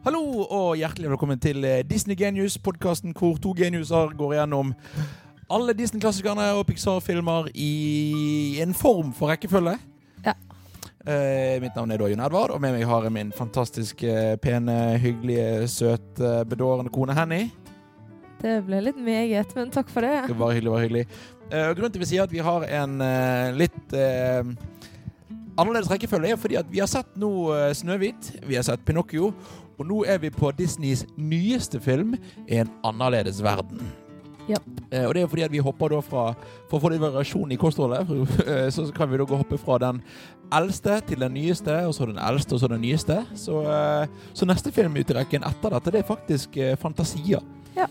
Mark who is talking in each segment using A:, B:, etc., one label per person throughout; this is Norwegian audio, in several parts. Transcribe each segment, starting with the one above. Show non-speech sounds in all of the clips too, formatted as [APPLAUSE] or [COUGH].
A: Hallo og hjertelig velkommen til eh, Disney Genius, podkasten hvor to geniuser går gjennom alle Disney-klassikerne og Pixar-filmer i en form for rekkefølge.
B: Ja.
A: Eh, mitt navn er da Jon Edvard, og med meg har jeg min fantastiske, pene, hyggelige, søte, bedårende kone Henny.
B: Det ble litt meget, men takk for det.
A: Det var hyggelig, var hyggelig. Eh, grunnen til at vi sier at vi har en eh, litt eh, annerledes rekkefølge, er fordi at vi har sett nå eh, Snøhvit, vi har sett Pinocchio, og nå er vi på Disneys nyeste film, En annerledes verden.
B: Ja.
A: Eh, og det er fordi at vi hopper da fra For å få litt variasjon i kostholdet, [LAUGHS] eh, så kan vi da gå hoppe fra den eldste til den nyeste, og så den eldste, og så den nyeste. Så, eh, så neste film ut i rekken etter dette, det er faktisk eh, Fantasia.
B: Ja.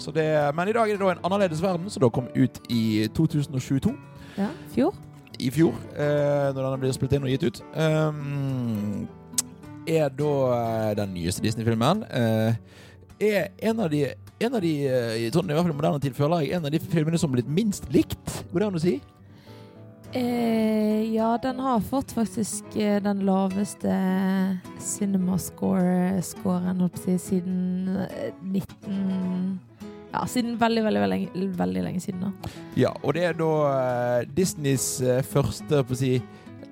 A: Så det, men i dag er det da En annerledes verden, som da kom ut i 2022
B: Ja, fjor.
A: i fjor, eh, når den blir spilt inn og gitt ut, um, er da eh, den nyeste Disney-filmen. Eh, er en av de, en av de eh, i sånn, i hvert fall i moderne tid, føler jeg, en av de filmene som har blitt minst likt. Går det an å si?
B: Eh, ja, den har fått faktisk den laveste cinemascore-scoren, si, siden eh, 19... Ja, siden veldig, veldig, veldig, veldig lenge siden da.
A: Ja, og det er da Disneys første, på å si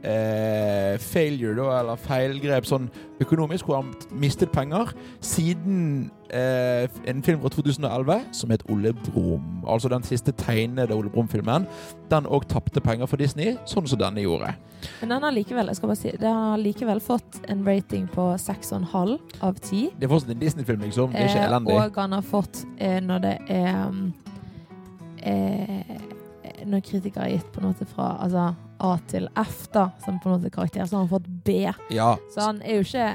A: eh, failure, da, eller feilgrep sånn økonomisk, hvor han mistet penger, siden eh, en film fra 2011 som het Ole Brumm. Altså den siste tegnede Ole Brumm-filmen. Den òg tapte penger for Disney, sånn som denne gjorde.
B: Men den har likevel, jeg skal bare si, den har likevel fått en rating på 6,5 av 10.
A: Det er fortsatt en Disney-film, liksom. Det er ikke
B: Eh,
A: elendig.
B: og han har fått, eh, når det er um, eh, Når kritikere har gitt på en måte fra altså, A til F, da, som på en måte karakter, så har han fått B.
A: Ja,
B: Så han er jo ikke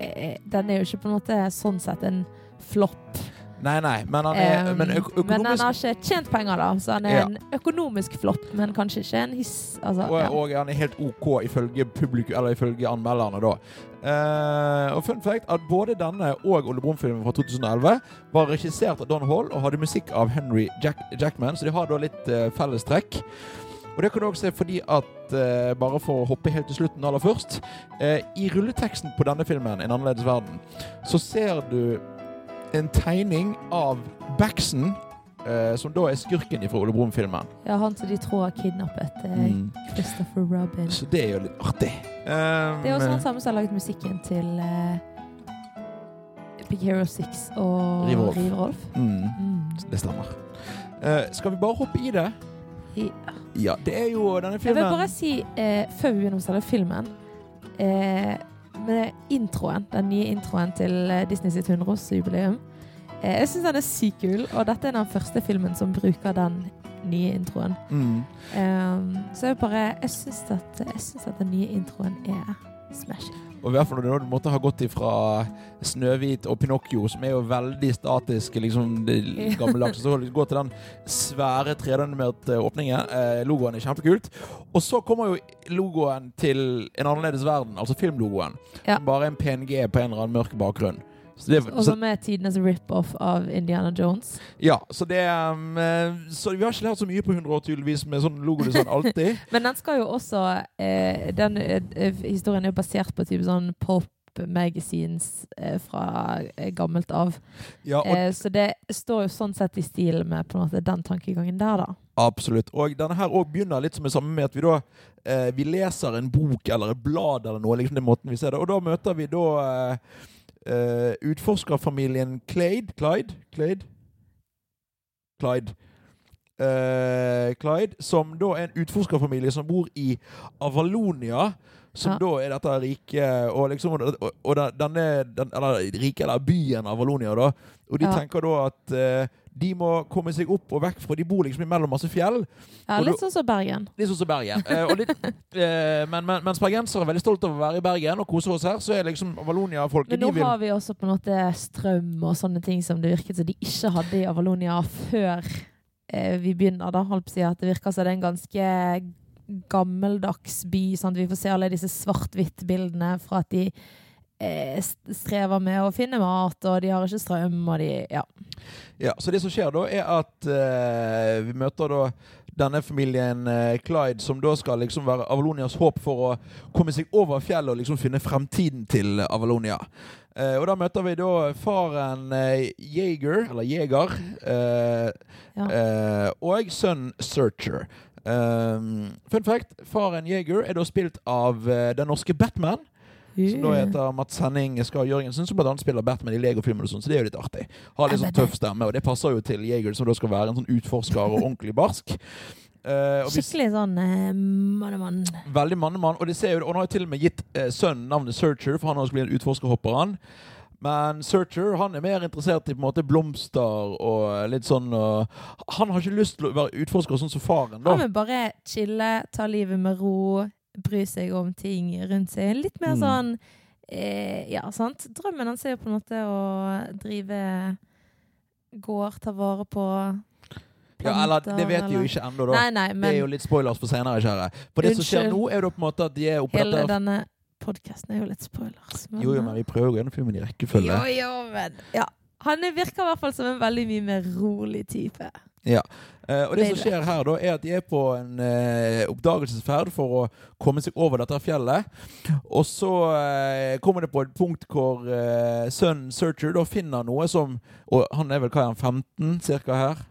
B: eh, Den er jo ikke på en måte sånn sett en flopp.
A: Nei, nei, men han er
B: Um,
A: men
B: men han har ikke tjent penger, da, så han er
A: Ja.
B: en økonomisk flopp, men kanskje ikke en hiss. Altså,
A: og,
B: ja.
A: og han er helt OK ifølge publikum, eller ifølge anmelderne, da. Uh, og fun fact at både denne og Ole Brumm-filmen fra 2011 var regissert av Don Hall og hadde musikk av Henry Jack Jackman, så de har da litt uh, fellestrekk. Og det kan du også se fordi at eh, Bare for å hoppe helt til slutten aller først. eh, I rulleteksten på denne filmen, 'En annerledes verden', så ser du en tegning av Baxen, eh, som da er skurken fra Ole Brumm-filmen.
B: ja, han som de tror har kidnappet eh,
A: Mm.
B: Christopher Robin.
A: Så det er jo litt artig. Um,
B: Det er også han samme som har laget musikken til eh, Big Hero 6 og
A: River Rolf.
B: Rolf.
A: Mm,
B: Mm.
A: det stemmer. Eh, skal vi bare hoppe i det?
B: I,
A: Ja, det er jo denne filmen jeg
B: vil bare si, eh, før vi begynner å selge filmen eh, Med introen, den nye introen til eh, Disney sitt 100-årsjubileum eh, Jeg syns den er sykt kul, og dette er den første filmen som bruker den nye introen.
A: mm.
B: Um, så jeg bare Jeg syns at, at den nye introen er smashing.
A: Og i hvert fall når du måtte ha gått ifra Snøhvit og Pinocchio, som er jo veldig statiske, liksom [LAUGHS] gammeldagse, så gå til den svære 3D-animerte åpningen. Eh, logoen er kjempekult. Og så kommer jo logoen til En annerledes verden, altså filmlogoen.
B: Ja.
A: Bare en PNG på en eller annen mørk bakgrunn. Det,
B: Og
A: så,
B: som er tidenes rip-off av Indiana Jones.
A: ja, så det um, eh, Så vi har ikke lært så mye på 100 år, tydeligvis, med sånn logodesign alltid. [LAUGHS]
B: Men den skal jo også eh, Den eh, historien er jo basert på type sånn pop magazines eh, fra eh, gammelt av.
A: Ja,
B: Eh, så det står jo sånn sett i stil med på en måte den tankegangen der, da.
A: Absolutt. Og denne her også begynner litt som det samme med at vi da eh, Vi leser en bok eller et blad eller noe, liksom den måten vi ser det. Og da møter vi da eh, utforskerfamilien Clyde Clyde? Clyde? Clyde. Uh, Clyde, som da er en utforskerfamilie som bor i Avalonia. Som
B: Ja.
A: da er dette rike og liksom Og, og denne den, Eller rike, eller byen av Valonia, da. Og de
B: Ja.
A: tenker da at eh, de må komme seg opp og vekk, for de bor liksom imellom masse fjell.
B: Ja, litt sånn som Bergen.
A: Litt sånn som Bergen. Eh, litt, [LAUGHS] eh, men, men, mens bergensere er veldig stolt av å være i Bergen og kose oss her, så er liksom Avalonia-folket
B: Men
A: de
B: nå
A: vil
B: har vi også på en måte strøm og sånne ting som det virket som de ikke hadde i Avalonia før eh, vi begynner, da. Holdt på å si at det virker som det er en ganske gammeldags by. Sant? Vi får se alle disse svart-hvitt-bildene fra at de eh, strever med å finne mat, og de har ikke strøm, og de Ja.
A: Ja, Så det som skjer da, er at eh, vi møter da denne familien eh, Clyde, som da skal liksom være Avalonias håp for å komme seg over fjellet og liksom finne fremtiden til Avalonia. Eh, og da møter vi da faren eh, Jaeger, eller Jeger, eh,
B: Ja.
A: eh, og sønnen Searcher. Um, fun fact, faren Jeger er da spilt av uh, den norske Batman. Som da heter Mats Henning Skar Jørgensen, som bl.a. spiller Batman i Lego-filmer. sånn, Så det er jo litt artig. Har litt sånn tøff stemme, og det passer jo til Jaeger, som da skal være en sånn utforsker og ordentlig barsk. Uh,
B: Skikkelig sånn uh, mannemann.
A: Veldig mannemann. Og, de ser jo, og han har jo til og med gitt uh, sønnen navnet Searcher, for han har også blitt en utforskerhopper. han. Men Searcher han er mer interessert i på en måte blomster og litt sånn uh, Han har ikke lyst til å være utforsker sånn som faren. da.
B: Han vil bare chille, ta livet med ro, bry seg om ting rundt seg. Litt mer
A: Mm.
B: sånn eh, Ja, sant? Drømmen hans er jo på en måte å drive gård, ta vare på
A: Ja, eller Det vet de jo ikke ennå, da.
B: Nei, nei,
A: Det er jo litt spoilers for senere, kjære. For det som skjer nå, er jo på en måte at de er oppe
B: hele denne podkasten er jo litt spoilers.
A: Jo, jo, men vi prøver å gjennom filmen i rekkefølge.
B: Jo, jo, men ja. Han er- virker i hvert fall som en veldig mye mer rolig type.
A: Eh, og det som skjer her, da, er at de er på en eh, oppdagelsesferd for å komme seg over dette fjellet. Og så eh, kommer det på et punkt hvor eh, sønnen Searcher da finner noe som Og han er vel hva er han, 15 cirka her?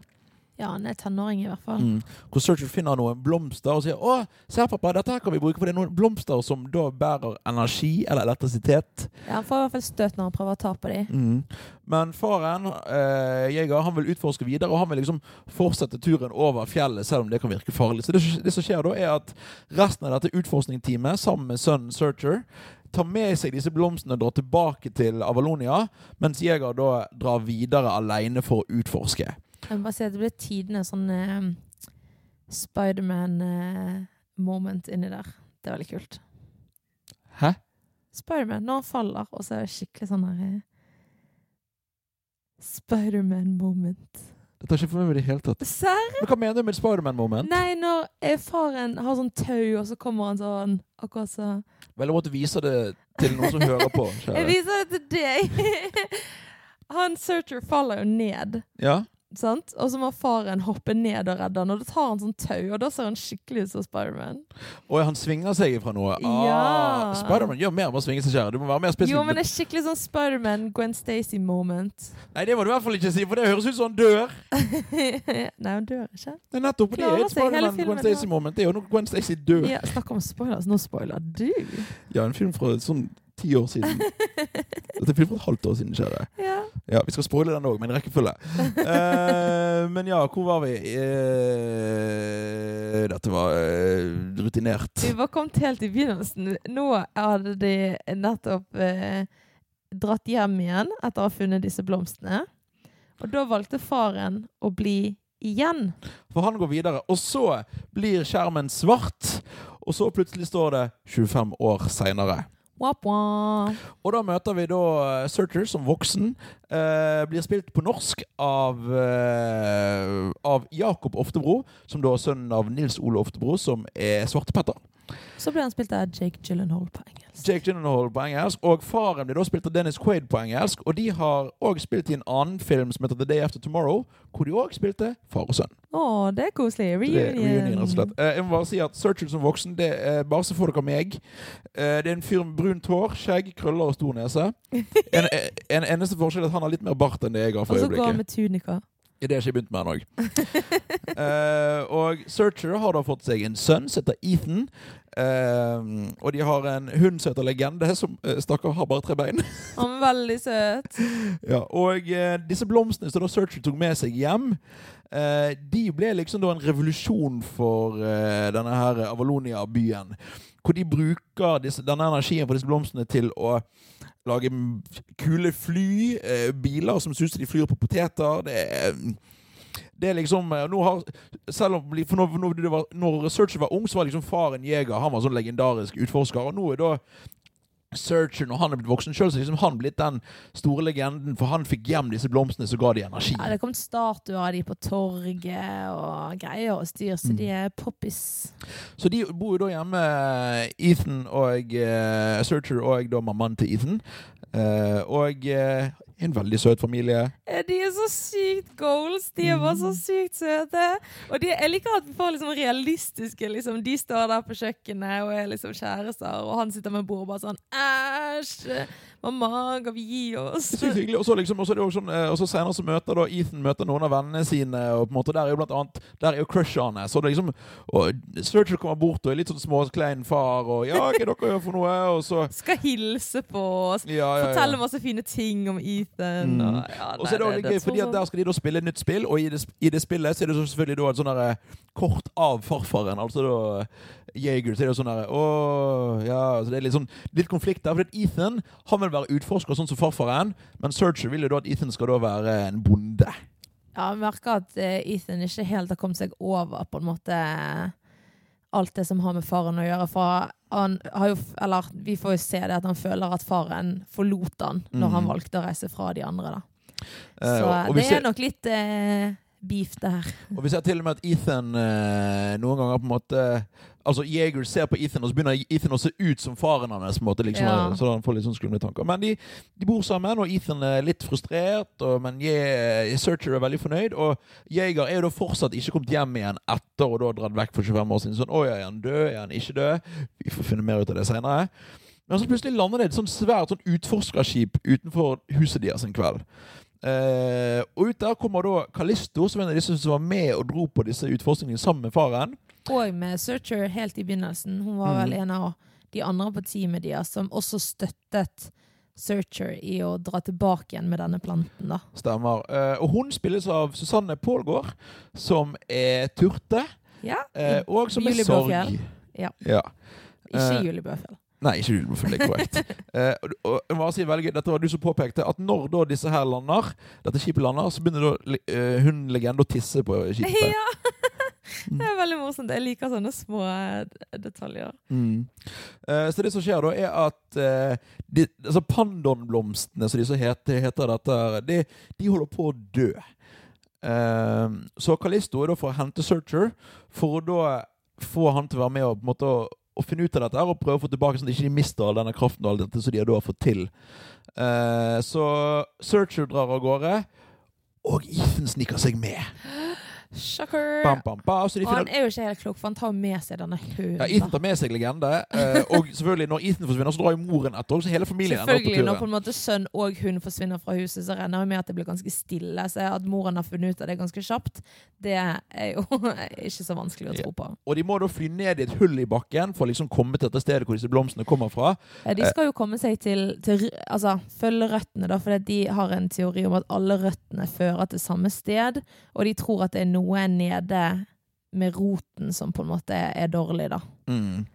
B: Ja, han er tenåring i hvert fall.
A: Mm. Hvor Searcher finner noen blomster og sier 'Å, se pappa, dette her kan vi bruke', for det er noen blomster som da bærer energi eller elektrisitet.
B: Ja, han får i hvert fall støt når han prøver å ta på dem.
A: Mm. Men faren, eh, Jeger, han vil utforske videre, og han vil liksom fortsette turen over fjellet, selv om det kan virke farlig. Så det, det som skjer da, er at resten av dette utforskningsteamet, sammen med sønnen Searcher, tar med seg disse blomstene og drar tilbake til Avalonia, mens Jeger da drar videre alene for å utforske.
B: Jeg må bare si at det ble tidenes sånn uh, Spiderman-moment inni der. Det er veldig kult.
A: Hæ?
B: Spiderman, når han faller, og så er det skikkelig sånn her uh, Spiderman-moment.
A: Dette har ikke for meg i det hele tatt.
B: Serr?
A: Hva mener du med Spiderman-moment?
B: Nei, når eh, faren har sånn tau, og så kommer han sånn akkurat så
A: Vel, jeg måtte vise det til noen som hører på. [LAUGHS]
B: Jeg viser det til deg! [LAUGHS] Han Searcher faller jo ned.
A: Ja?
B: Sant? Og så må faren hoppe ned og redde han, og da tar han sånn tau, og da ser han skikkelig ut som Spiderman.
A: Og han svinger seg ifra noe. Ah,
B: Ja.
A: Spiderman gjør mer med å svinge seg, kjære. Du må være mer spesifikk.
B: Jo, men det er skikkelig sånn Spiderman, Gwen Stacy-moment.
A: Nei, det må du i hvert fall ikke si, for det høres ut som han dør. [LAUGHS]
B: Nei, han dør ikke.
A: Er nettopp det. Er et Spiderman Gwen Stacy-moment. Det er jo når Gwen Stacy dør.
B: Ja, Snakk om spoilers. Nå spoiler du.
A: Ja, en film fra sånn ti år siden. [LAUGHS] Dette er film for et halvt år siden, kjære.
B: Ja.
A: Ja, vi skal spoile den òg, men i rekkefølge. uh, men ja, hvor var vi? Uh, dette var uh, rutinert.
B: Vi var kommet helt i begynnelsen. Nå hadde de nettopp dratt hjem igjen etter å ha funnet disse blomstene. Og da valgte faren å bli igjen.
A: For han går videre, og så blir skjermen svart. Og så plutselig står det 25 år seinere.
B: Wap, wap.
A: Og da møter vi da eh, Searcher som voksen. Eh, blir spilt på norsk av, eh, av Jakob Oftebro, som da er sønnen av Nils Ole Oftebro, som er Svartepetter.
B: Så ble han spilt av Jake Gyllenhaal på engelsk.
A: Jake Gyllenhaal på engelsk, og faren blir da spilt av Dennis Quaid på engelsk. Og de har òg spilt i en annen film som heter The Day After Tomorrow, hvor de òg spilte far og sønn.
B: Å, det er koselig.
A: Reunion. det
B: Reunion.
A: rett og slett. Eh, jeg må bare si at Searcher som voksen, det er bare så får dere meg. Eh, det er en fyr med brunt hår, skjegg, krøller og stor nese. En, en eneste forskjell er at han har litt mer bart enn det jeg har for
B: Og så går han med tunika.
A: I det har jeg ikke begynt med ennå. uh, [LAUGHS] og Searcher har da fått seg en sønn som heter Ethan. Uh, og de har en hund som heter Legende, som uh, stakkar har bare tre bein. [LAUGHS]
B: Han er veldig søt.
A: ja, og uh, disse blomstene som da Searcher tok med seg hjem, de ble liksom da en revolusjon for denne her Avalonia-byen. Hvor de bruker disse, denne energien fra disse blomstene til å lage kule fly, eh, biler som synes de flyr på poteter. Det er det er liksom eh, har, selv om, for når, når, var, når Searcher var ung, så var liksom faren jeger. Han var sånn legendarisk utforsker. Og nå er da Searcher, når han er blitt voksen sjøl, så er liksom han blitt den store legenden. For han fikk hjem disse blomstene, så ga de energi.
B: Ja, det kom statuer av de på torget og greier og styr, så de er poppis.
A: Så de bor jo da hjemme, Ethan og uh, Searcher og da mammaen til Ethan. Uh, og eh, en veldig søt familie.
B: Eh, De er så sykt goals. De er bare så sykt søte. Og de, jeg liker at vi får liksom realistiske liksom. De står der på kjøkkenet og er liksom kjærester, og han sitter med bordet og bare sånn Æsj! Mamma, kan vi gi oss?
A: Sykt hyggelig. Og så liksom, og så det jo sånn, eh, og så senere så møter da Ethan møter noen av vennene sine, og på en måte der er jo blant annet Der er jo crushene. Så det liksom og Searcher kommer bort og er litt sånn småklein far, og ja, hva er dere gjør for noe? Og så
B: Skal hilse på oss.
A: ja, ja, ja.
B: Fortelle masse fine ting om Ethan.
A: Mm.
B: Og, ja,
A: Og så er det, også gøy, fordi at Der skal de da spille et nytt spill, og i det, i det spillet så er det så selvfølgelig da et sånn der, eh, kort av farfaren. Altså da Jaeger. Så er det sånn der, åh, ja, så det er litt sånn litt konflikt der. For Ethan han vil være utforsker sånn som farfaren, men Searcher vil jo da at Ethan skal da være en bonde.
B: Ja, jeg merker at eh, Ethan ikke helt har kommet seg over på en måte alt det som har med faren å gjøre. For han har jo, eller vi får jo se det at han føler at faren forlot han når
A: Mm.
B: han valgte å reise fra de andre. da.
A: Eh,
B: Så
A: og, og,
B: det
A: ser,
B: er nok litt eh, beef her.
A: og vi ser til og med at Ethan eh, noen ganger på en måte Altså Jager ser på Ethan, og så begynner Ethan å se ut som faren hans. på en måte, liksom,
B: Ja.
A: Så han får litt sånn skumle tanker. Men de, de bor sammen, og Ethan er litt frustrert, og, men Ye- Searcher er veldig fornøyd. Og Jager er jo da fortsatt ikke kommet hjem igjen etter å da dratt vekk for 25 år siden. Sånn, å er han død? Er han ikke død? Vi får finne mer ut av det senere. Men så plutselig lander det et sånn svært sånn utforskerskip utenfor huset deres en kveld. Eh, og ut der kommer da Kalisto, som en av disse som var med og dro på disse utforskningene sammen med faren.
B: Og med Searcher helt i begynnelsen. Hun var
A: Mm.
B: vel en av de andre på teamet deres som også støttet Searcher i å dra tilbake igjen med denne planten. da.
A: Stemmer. Eh, og hun spilles av Susanne Pålgaard, som er turte,
B: Ja,
A: eh, og som er sorg.
B: Blåfjell. Ja.
A: ja.
B: Ikke
A: eh,
B: Julie Bøfjell.
A: Nei, ikke Julie Blåfjell, det er korrekt. [LAUGHS] eh, og, og si veldig Dette var du som påpekte at når da disse her lander, dette skipet lander, så begynner da uh, hun legende å tisse på skipet. [LAUGHS]
B: Ja! Det er veldig morsomt. Jeg liker sånne små eh, detaljer.
A: Mm. Eh, så det som skjer da, er at eh, de, altså Pandonblomstene, som de så heter, heter dette, de, de holder på å dø. Eh, så Kalisto er da for å hente Searcher, for å da få han til å være med og på en måte å, å finne ut av dette og prøve å få tilbake sånn at de ikke mister all denne kraften og alt dette som de har da fått til. Så Searcher drar av gårde, og Ethan sniker seg med.
B: Shocker!
A: Bam, bam, bam.
B: Og han er jo ikke helt klok, for han tar med seg denne hunden.
A: ja, Ethan tar med seg legende. eh, og selvfølgelig, når Ethan forsvinner, så drar jo moren etter. Så hele familien ender opp på
B: Selvfølgelig, når på en måte sønn og hund forsvinner fra huset, så regner jeg med at det blir ganske stille. Så at moren har funnet ut av det ganske kjapt, det er jo [LAUGHS] ikke så vanskelig å tro på.
A: Og de må da fly ned i et hull i bakken for å liksom komme til dette stedet hvor disse blomstene kommer fra.
B: Ja, De skal jo komme seg til, til Altså følge røttene, da, for de har en teori om at alle røttene fører til samme sted, og de tror at det er noe nede med roten som på en måte er dårlig, da.
A: Mm.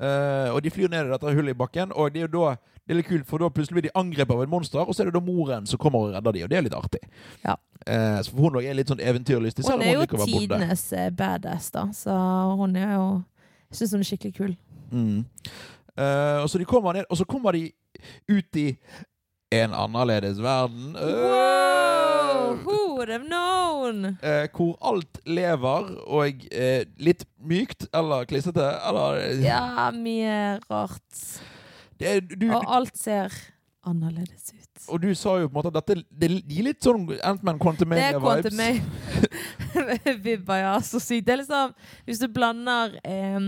A: Uh, og de flyr ned i dette hullet i bakken, og det er jo da det er litt kult, for da plutselig blir de angrepet av et monster, og så er det da moren som kommer og redder de, og det er litt artig.
B: Ja.
A: Uh, så for hun er litt sånn eventyrlystig,
B: Hun er jo
A: å
B: tidenes eh, badass, da, så hun er jo Jeg syns hun er skikkelig kul.
A: Mm. Uh, og så de kommer ned, og så kommer de ut i en annerledes verden.
B: Wow!
A: Eh,
B: Who would have known?
A: eh, hvor alt lever, og eh, litt mykt eller klissete, eller
B: Ja, mye rart.
A: det du,
B: Og alt ser annerledes ut.
A: Og du sa jo på en måte at dette det gir litt sånn Ant-Man
B: Det er Quantumania-vibber, [LAUGHS] ja. Så sykt. Det er liksom Hvis du blander eh,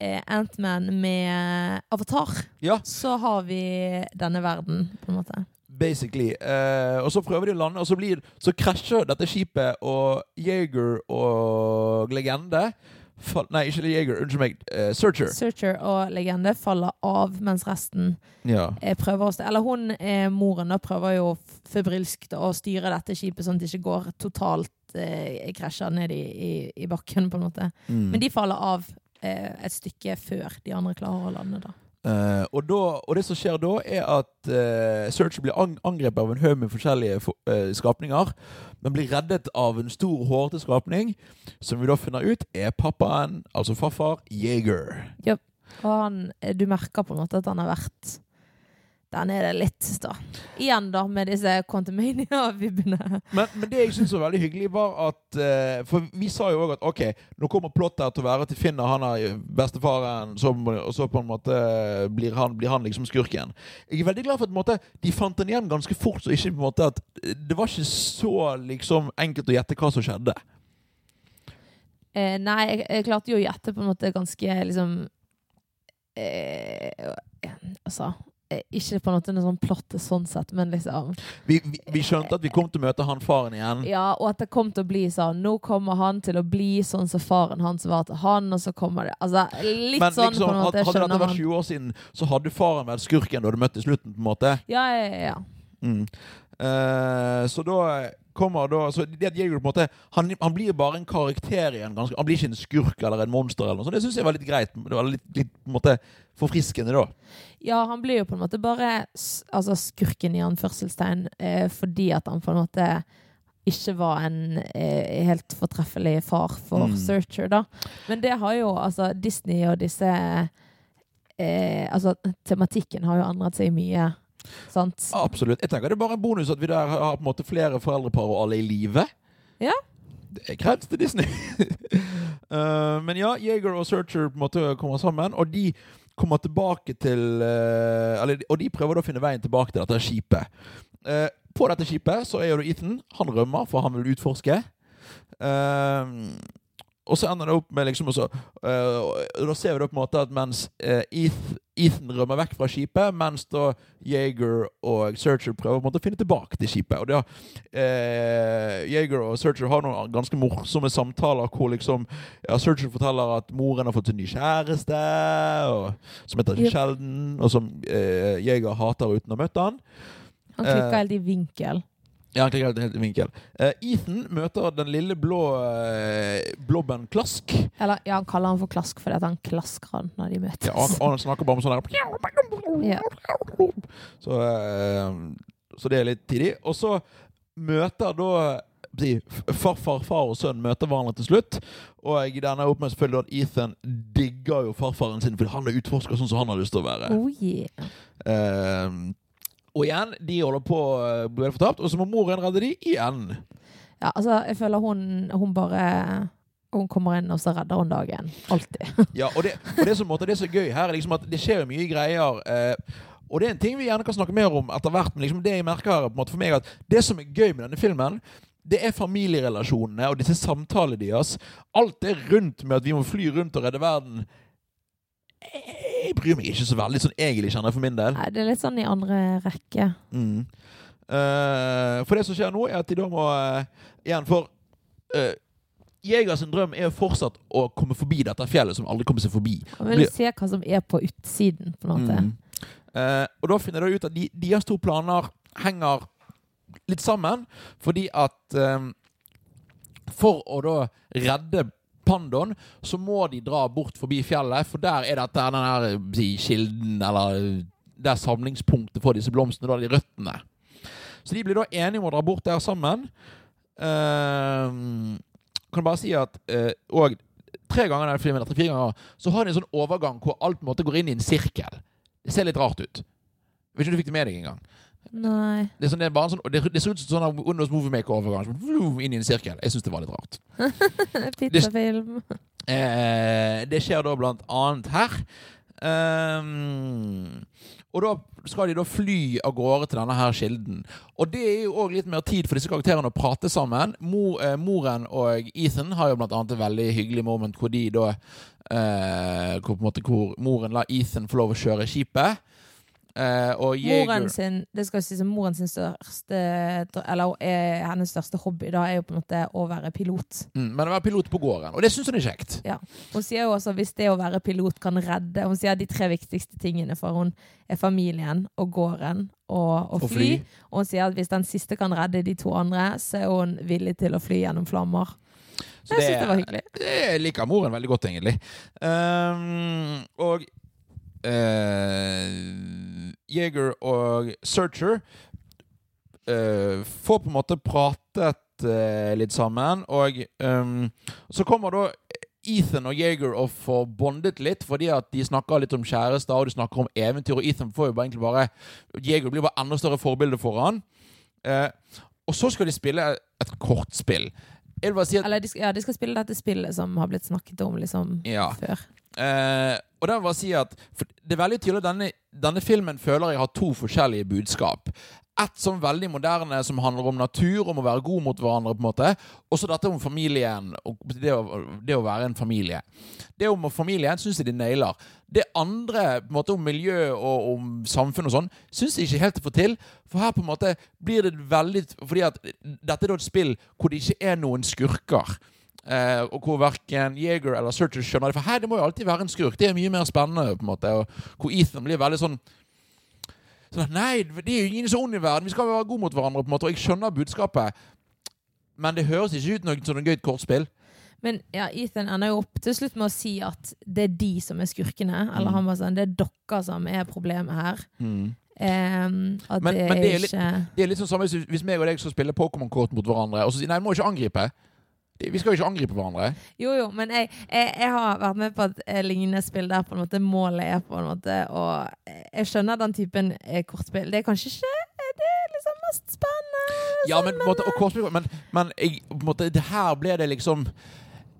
B: Ant-Man med Avatar,
A: Ja,
B: så har vi denne verden, på en måte.
A: basically. Eh, og så prøver de å lande, og så, blir, så krasjer dette skipet, og Jaeger og Legende fall, Nei, ikke Jaeger, unnskyld meg. eh, Searcher.
B: Searcher og Legende faller av, mens resten
A: Ja.
B: eh, prøver å Eller hun, eh, moren, da, prøver jo febrilsk å styre dette skipet sånn at det ikke går totalt eh, krasjer ned i, i, i bakken, på en måte.
A: Mm.
B: Men de faller av eh, et stykke før de andre klarer å lande, da.
A: Uh, og, da, og det som skjer da, er at uh, Search blir ang angrepet av en haug med forskjellige for, uh, skapninger, men blir reddet av en stor, hårete skapning, som vi da finner ut er pappaen, altså farfar, Jaeger.
B: Og han, eh, du merker på en måte at han har vært den er det litt, da. Igjen, da, med disse Quantumania-vibbene.
A: Men, men det jeg syns var veldig hyggelig, var at uh, For vi sa jo òg at OK, nå kommer plottet til å være de finner han her bestefaren, som, og så på en måte blir han, blir han liksom skurken. Jeg er veldig glad for at måte, de fant den igjen ganske fort, så ikke på en måte at det var ikke så liksom enkelt å gjette hva som skjedde.
B: Eh, nei, jeg, jeg klarte jo å gjette på en måte ganske liksom eh, Altså eh, ikke på en måte noe sånn plott sånn sett, men liksom
A: Vi, vi, vi skjønte at vi kom til å møte han faren igjen.
B: Ja, og at det kom til å bli sånn Nå kommer han til å bli sånn som faren hans var til han, og så kommer det Altså litt
A: Men
B: sånn
A: liksom,
B: på en måte.
A: hadde dette vært
B: man.
A: 20 år siden, så hadde faren vært skurken da du møtte slutten, på en måte.
B: Ja, ja, ja, ja.
A: Mm. Uh, så da kommer da så det at Jaeger på en måte han, han blir bare en karakter igjen. Ganske, han blir ikke en skurk eller en monster. eller noe sånt. Det syns jeg var litt greit. Det var litt, litt på en måte forfriskende da.
B: Ja, han blir jo på en måte bare altså skurken i anførselstegn eh, fordi at han på en måte ikke var en eh, helt fortreffelig far for
A: Mm.
B: Searcher, da. Men det har jo altså Disney og disse eh, Altså tematikken har jo endret seg mye, sant?
A: Absolutt. Jeg tenker Det er bare en bonus at vi der har på en måte flere foreldrepar og alle i live.
B: Ja.
A: Det er kreds til Disney. uh, [LAUGHS] men ja, Jaeger og Searcher på en måte kommer sammen, og de kommer tilbake til uh, eller, Og de prøver da å finne veien tilbake til dette skipet. Uh, på dette skipet så er jo Ethan. Han rømmer, for han vil utforske. Eh, og så ender det opp med liksom også, eh, Da ser vi det på en måte at mens eh, Eth- Ethan rømmer vekk fra skipet, mens da Jaeger og Searcher prøver på en måte å finne tilbake til skipet. Og har, eh, Jaeger og Searcher har noen ganske morsomme samtaler hvor liksom ja, Searcher forteller at moren har fått en ny kjæreste, og, som heter
B: Yep.
A: Sheldon, og som eh, Jaeger hater uten å ha møtt han.
B: Han klikker
A: eh,
B: helt i vinkel.
A: Ja, han klikker helt, vinkel. Uh, Ethan møter den lille blå uh, blobben Klask.
B: Eller ja, han kaller han for klask fordi han klasker han når de møtes.
A: Ja, og han snakker bare om sånn der
B: Ja.
A: så, uh, så det er litt tidlig. Og så møter da farfar, far og sønn møter hverandre til slutt. Og denne opp med selvfølgelig at Ethan digger jo farfaren sin, fordi han er utforsker sånn som han har lyst til å være.
B: Oh, yeah.
A: Eh, og igjen, de holder på å bli fortapt, og så må moren redde de igjen.
B: Ja, altså, jeg føler hun, hun bare Hun kommer inn, og så redder hun dagen. Alltid. [LAUGHS]
A: Ja, og det, og det, som, måte, det er så gøy her, er liksom at det skjer mye greier. Eh, og det er en ting vi gjerne kan snakke mer om etter hvert, men liksom det jeg merker her, måte for meg, at det som er gøy med denne filmen, det er familierelasjonene og disse samtalene deres. Alt det rundt med at vi må fly rundt og redde verden. Jeg bryr meg ikke så veldig, sånn egentlig, kjenner jeg for min del.
B: Nei, det er litt sånn i andre rekke.
A: Mm. Uh, for det som skjer nå, er at de da må uh, Igjen, for uh, Jegers drøm er jo fortsatt å komme forbi dette fjellet som aldri kommer seg forbi.
B: Han vil se hva som er på utsiden, på en måte.
A: Mm. Uh, og da finner de ut at de, deres to planer henger litt sammen, fordi at um, For å da redde pandaen, så må de dra bort forbi fjellet, for der er dette den her kilden, eller det er samlingspunktet for disse blomstene, da, de røttene. Så de blir da enige om å dra bort der sammen. Uh, kan bare si at uh, Og tre ganger den filmen, tre-fire ganger, så har de en sånn overgang hvor alt på en går inn i en sirkel. Det ser litt rart ut. Vet ikke om du fikk det med deg engang.
B: Nei.
A: Det, sånn, det, en sånn, det, det ser ut som sånn Windows Movie. Sånn, inn i en sirkel. Jeg syns det var litt rart. [LAUGHS]
B: Pizzafilm.
A: Eh, det skjer da blant annet her. Um, og da skal de da fly av gårde til denne her kilden. Og det er jo òg litt mer tid for disse karakterene å prate sammen. Mor, eh, moren og Ethan har jo blant annet et veldig hyggelig moment hvor de da eh, hvor, på en måte, hvor moren lar Ethan få lov å kjøre skipet. Eh, og
B: Moren sin, det skal si som moren sin største Eller er, hennes største hobby da er jo på en måte å være pilot.
A: mm, Men å være pilot på gården. Og det syns hun er kjekt.
B: Hun sier jo også hvis det å være pilot kan redde Hun sier de tre viktigste tingene for hun er familien og gården og, og
A: Og
B: fly.
A: fly.
B: Og hun sier at hvis den siste kan redde de to andre, så er hun villig til å fly gjennom flammer.
A: Så
B: Jeg syns det var hyggelig.
A: Det liker moren veldig godt, egentlig. Um, og uh, Jeger og Searcher uh, får på en måte pratet uh, litt sammen, og um, så kommer da Ethan og Jaeger og får bondet litt, fordi at de snakker litt om kjærester og de snakker om eventyr. Og Ethan får jo bare egentlig bare Jaeger blir bare enda større forbilde for han. Uh, og så skal de spille et kortspill. Si at
B: Eller de ja, de skal spille dette spillet som har blitt snakket om liksom
A: Ja.
B: før.
A: Eh, og der bare si at Det er veldig tydelig at denne, denne filmen føler jeg har to forskjellige budskap. Ett som veldig moderne, som handler om natur, om å være god mot hverandre. på en måte Og så dette om familien, og det å, det å være en familie. Det om familien syns jeg de nailer. Det andre på en måte om miljø og om samfunn og sånn syns jeg ikke helt de får til. For her på en måte blir det veldig Fordi at dette er et spill hvor det ikke er noen skurker. Eh, og hvor verken Yeager eller Searcher skjønner det. For her det må jo alltid være en skurk. Det er mye mer spennende. på en måte Og Hvor Ethan blir veldig sånn sånn, Nei, det er jo ingen så ond i verden. Vi skal være gode mot hverandre. på en måte Og jeg skjønner budskapet, men det høres ikke ut noe som et gøy kortspill.
B: Men ja, Ethan ender jo opp til slutt med å si at det er de som er skurkene. Eller
A: Mm.
B: han bare sånn, det er dere som er problemet her. Ehm, at
A: Men-
B: det,
A: men
B: er
A: det er litt- Det er litt sånn samme hvis- hvis meg og deg skal spille Pokémon-kort mot hverandre, og så sier nei, vi må ikke angripe. Vi skal jo ikke angripe hverandre.
B: Jo, jo, men jeg, jeg, jeg har vært med på et eh, lignende spill der på en måte målet er på en måte Og jeg skjønner den typen eh, kortspill. Det er kanskje ikke det er liksom mest spennende.
A: Ja, men, på måte, og kortspill, men, men jeg, måte, det her ble det liksom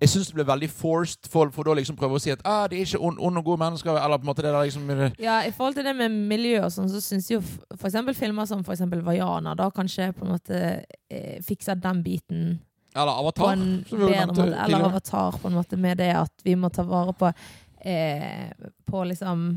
A: Jeg syns det ble veldig forced for, for da liksom prøve å si at ah, det er ikke onde ond og gode mennesker. Eller på en måte det der liksom
B: Ja, I forhold til det med miljø og sånn, så syns jo f.eks. filmer som eksempel Vaiana da kanskje på en måte eh, fikser den biten
A: Eller
B: på
A: Avatar.
B: en
A: som vi
B: bedre måte. Eller. Avatar, på en måte, med det at vi må ta vare på eh, På liksom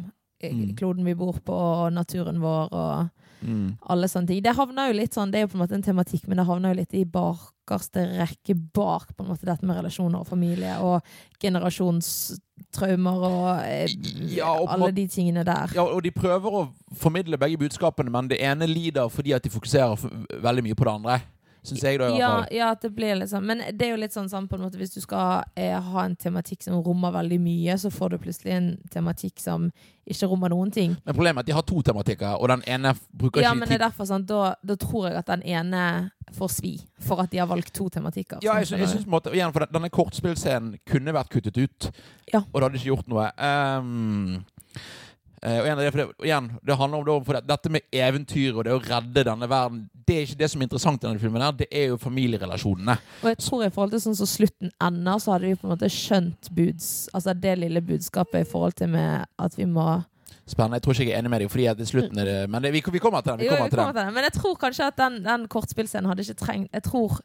B: eh,
A: Mm.
B: kloden vi bor på, og naturen vår og
A: Mm.
B: alle sånne ting. Det havner jo litt sånn, det er jo på en måte en tematikk, men det havner jo litt i bakerste rekke bak på en måte dette med relasjoner og familie og generasjonstraumer og eh,
A: Ja, og
B: alle de tingene der.
A: Ja, og de prøver å formidle begge budskapene, men det ene lider fordi at de fokuserer veldig mye på det andre. Syns jeg, da, i hvert
B: Ja,
A: fall.
B: ja, at det blir litt sånn. Men det er jo litt sånn sånn på en måte Hvis du skal eh, ha en tematikk som rommer veldig mye, så får du plutselig en tematikk som ikke rommer noen ting.
A: Men problemet er at de har to tematikker, og den ene bruker
B: Ja,
A: ikke
B: men det er derfor sånn Da, da tror jeg at den ene får svi, for at de har valgt to tematikker.
A: Ja, jeg, jeg synes måte, igjen, for Denne kortspillscenen kunne vært kuttet ut,
B: Ja.
A: og det hadde ikke gjort noe. Eh, og igjen, det, igjen, det handler om det, dette med eventyr og det å redde denne verden Det er ikke det som er interessant i denne filmen. her Det er jo familierelasjonene.
B: Og jeg tror i forhold til sånn som slutten ender, så hadde vi på en måte skjønt buds, altså det lille budskapet i forhold til med at vi må
A: Spennende. Jeg tror ikke jeg er enig med deg, fordi at slutten er det Men det, vi, vi kommer til den. Vi
B: Jo, vi
A: til
B: kommer
A: den.
B: til den. Men jeg tror kanskje at den, den kortspillscenen hadde ikke trengt Jeg tror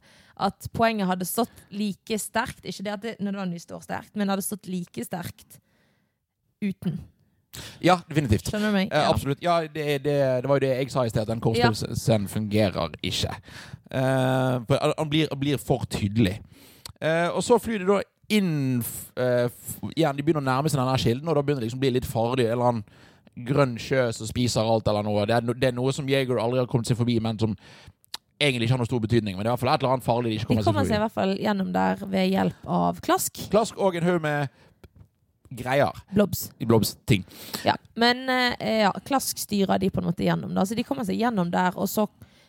B: at poenget hadde stått like sterkt. Ikke det at det nødvendigvis står sterkt, men hadde stått like sterkt uten.
A: Ja, definitivt.
B: Skjønner du meg?
A: Eh, absolutt. Ja, det, det, det var jo det jeg sa i sted, at den kortspillscenen fungerer ikke. Eh, for han- blir, blir for tydelig. Eh, og så flyr de da inn eh, igjen, De begynner å nærme seg denne kilden, og da begynner det liksom å bli litt farlig. En eller annen grønn sjø som spiser alt, eller noe. Det er, no, det er noe som Jaeger aldri har kommet seg forbi, men som egentlig ikke har noen stor betydning. Men det er i hvert fall et eller annet farlig de ikke
B: De
A: kommer,
B: kommer
A: seg
B: seg i hvert fall gjennom der ved hjelp av klask.
A: Klask og en haug med greier
B: Blobs.
A: blobs-ting.
B: Ja. Men eh, ja, klask styrer de på en måte gjennom. Da. Så de kommer seg gjennom der, og så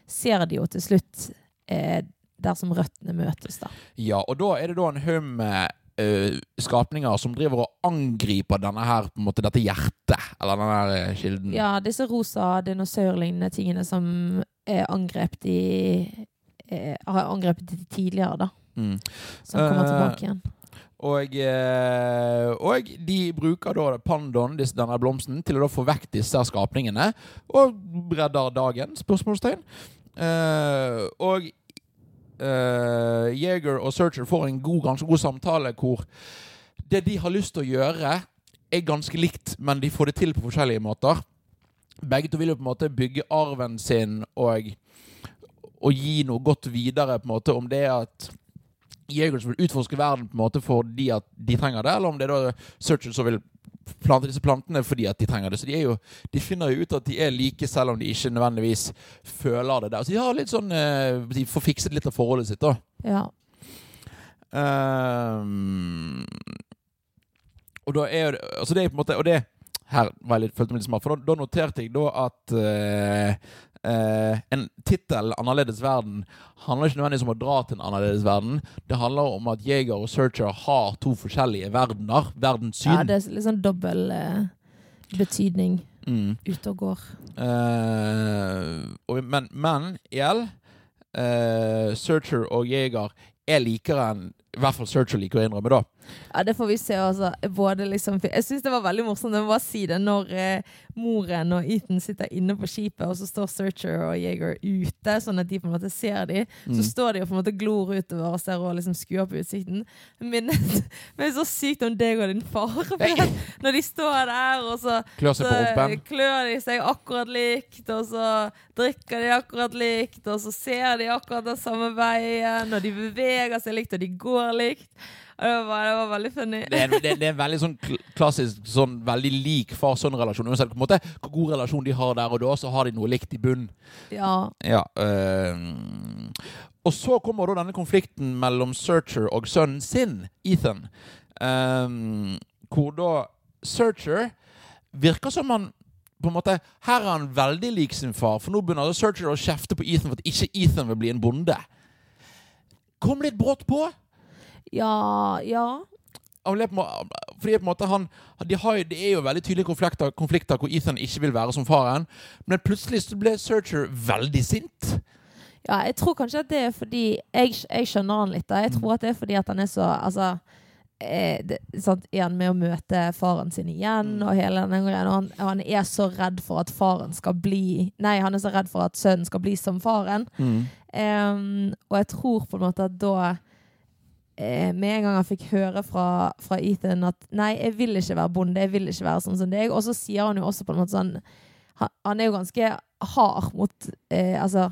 B: ser de jo til slutt eh, der som røttene møtes, da.
A: Ja, og da er det da en haug med eh, skapninger som driver og angriper denne her, på en måte, dette hjertet, eller denne her eh, kilden.
B: Ja, disse rosa dinosaurlignende tingene som er angrep de eh, Har angrepet de tidligere, da.
A: Mm.
B: Som kommer
A: Eh,
B: tilbake igjen.
A: Og, eh, og de bruker da pandaen, denne blomsten, til å få vekk disse skapningene, og redder dagen? Spørsmålstegn. Eh, og uh, Jeger og Searcher får en god, ganske god samtale hvor det de har lyst til å gjøre, er ganske likt, men de får det til på forskjellige måter. Begge to vil jo på en måte bygge arven sin og, og gi noe godt videre, på en måte, om det er at som vil utforske verden på en måte fordi at de trenger det, eller om det er da searchers som vil plante disse plantene fordi at de trenger det. Så de, er jo, de finner jo ut at de er like, selv om de ikke nødvendigvis føler det der. Så de har litt sånn eh, De får fikset litt av forholdet sitt, da.
B: Ja.
A: Um, og da er jo det Altså det er på en måte Og det her var jeg litt, følte meg litt smart, for da, da noterte jeg da at eh, eh, en tittel, 'Annerledes verden', handler ikke nødvendigvis om å dra til en annerledes verden. Det handler om at Jeger og Searcher har to forskjellige verdener. Verdenssyn.
B: Ja, det er litt sånn dobbel eh, betydning
A: Mm.
B: ute og går.
A: Eh, og, men, men igjen eh, Searcher og Jeger er likere enn I hvert fall Searcher liker å innrømme, da.
B: Ja, det får vi se. Altså. Både liksom, jeg syns det var veldig morsomt jeg må bare si det, når eh, moren og Ethan sitter inne på skipet, og så står Searcher og Jaeger ute, sånn at de på en måte ser dem.
A: Mm.
B: Så står de og på en måte glor utover og ser og liksom skuer på utsikten. Minnet [LAUGHS] meg så sykt om deg og din far. [LAUGHS] Når de står der, og så, så klør de seg akkurat likt, og så drikker de akkurat likt, og så ser de akkurat den samme veien, og de beveger seg likt, og de går likt. Det var, det var veldig funny.
A: Det er, det, det er en veldig sånn klassisk, sånn veldig lik far-sønn-relasjon. Uansett på en måte, hvor god relasjon de har der og da, så har de noe likt i bunn.
B: Ja.
A: Ja, øh, og så kommer da denne konflikten mellom Searcher og sønnen sin, Ethan. Ehm, hvor da Searcher virker som han på en måte, Her er han veldig lik sin far, for nå begynner da Searcher å kjefte på Ethan for at ikke Ethan vil bli en bonde. Kom litt brått på.
B: Ja, ja.
A: Fordi på en måte han de har, Det er jo veldig tydelige konflikter, konflikter hvor Ethan ikke vil være som faren. Men plutselig så ble Searcher veldig sint.
B: Ja, jeg tror kanskje at det er fordi Jeg, jeg skjønner han litt. da Jeg tror at det er fordi at han er så Altså eh, det, sant, Igjen med å møte faren sin igjen og hele den greia. Han, han er så redd for at faren skal bli Nei, han er så redd for at sønnen skal bli som faren. Em, og jeg tror på en måte at da Med en gang han fikk høre fra, fra Ethan at nei, jeg vil ikke være bonde, jeg vil ikke være sånn som deg. Og så sier han jo også på en måte sånn Han, han er jo ganske hard mot eh, Altså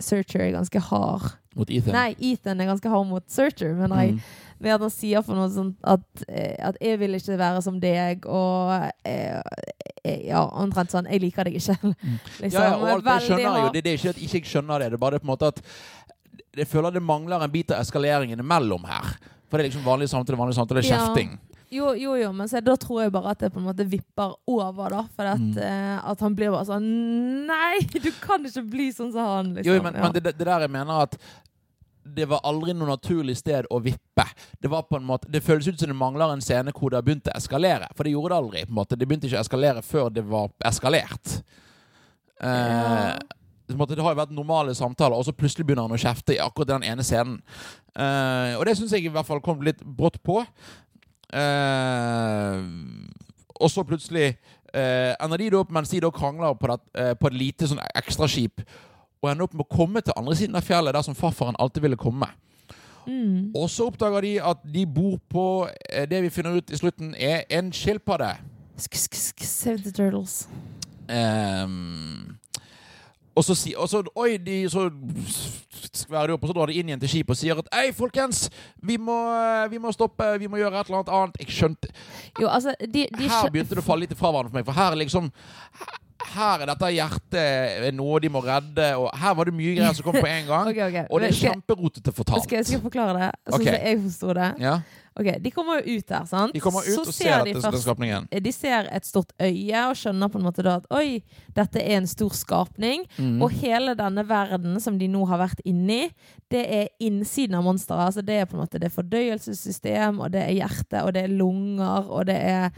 B: Searcher er ganske hard.
A: Mot Ethan.
B: Nei, Ethan er ganske hard mot Searcher, men jeg,
A: Mm.
B: med at han sier for noe sånt at, eh, at 'jeg vil ikke være som deg', og eh, eh, ja, omtrent sånn 'jeg liker deg ikke'. [LAUGHS] liksom.
A: Ja, ja, og alt, jeg skjønner jo det, det er ikke at jeg ikke skjønner det. Det er bare det på en måte at jeg føler det mangler en bit av eskaleringen imellom her. For det er liksom vanlig samtale, vanlig samtale, kjefting.
B: Jo, jo, jo, men så, da tror jeg bare at det på en måte vipper over, da. For at,
A: Mm.
B: eh, at han blir bare sånn Nei, du kan ikke bli sånn som han, liksom.
A: Jo, men,
B: ja.
A: men det, det der jeg mener at det var aldri noe naturlig sted å vippe. Det var på en måte, det føles ut som det mangler en scene hvor det har begynt å eskalere. For det gjorde det aldri. på en måte. Det begynte ikke å eskalere før det var eskalert. Eh,
B: Ja.
A: Det har jo vært normale samtaler, og så plutselig begynner han å kjefte i akkurat den ene scenen. Uh, og det syns jeg i hvert fall kom litt brått på. Uh, og så plutselig uh, ender de da opp mens de da krangler på, det, på et lite sånn ekstraskip, og ender opp med å komme til andre siden av fjellet, der som farfaren alltid ville komme.
B: mm.
A: Og så oppdager de at de bor på det vi finner ut i slutten, er en skilpadde.
B: sk sk sk Save the turtles.
A: Ehm, og så, si, og så Oi, de så skværer de opp, og så drar de inn igjen til skipet og sier at Hei, folkens, vi må, vi må stoppe, vi må gjøre et eller annet annet. Jeg skjønte
B: Jo, altså, de, de
A: Her begynte det å falle litt fra hverandre for meg, for her er liksom her er dette hjertet noe de må redde, og her var det mye greier som kom på en gang. [LAUGHS]
B: okay, okay.
A: Og det er kjemperotete fortalt.
B: Skal, skal jeg forklare det? Sånn
A: okay.
B: som jeg forsto det.
A: Ja,
B: Ok, De kommer jo ut der, sant?
A: De kommer ut
B: Så
A: og ser
B: de
A: dette skapningen.
B: De ser et stort øye og skjønner på en måte da at oi, dette er en stor skapning.
A: Mm.
B: Og hele denne verden som de nå har vært inni, det er innsiden av monsteret. Altså det er på en måte det er fordøyelsessystem, og det er hjerte, og det er lunger, og det er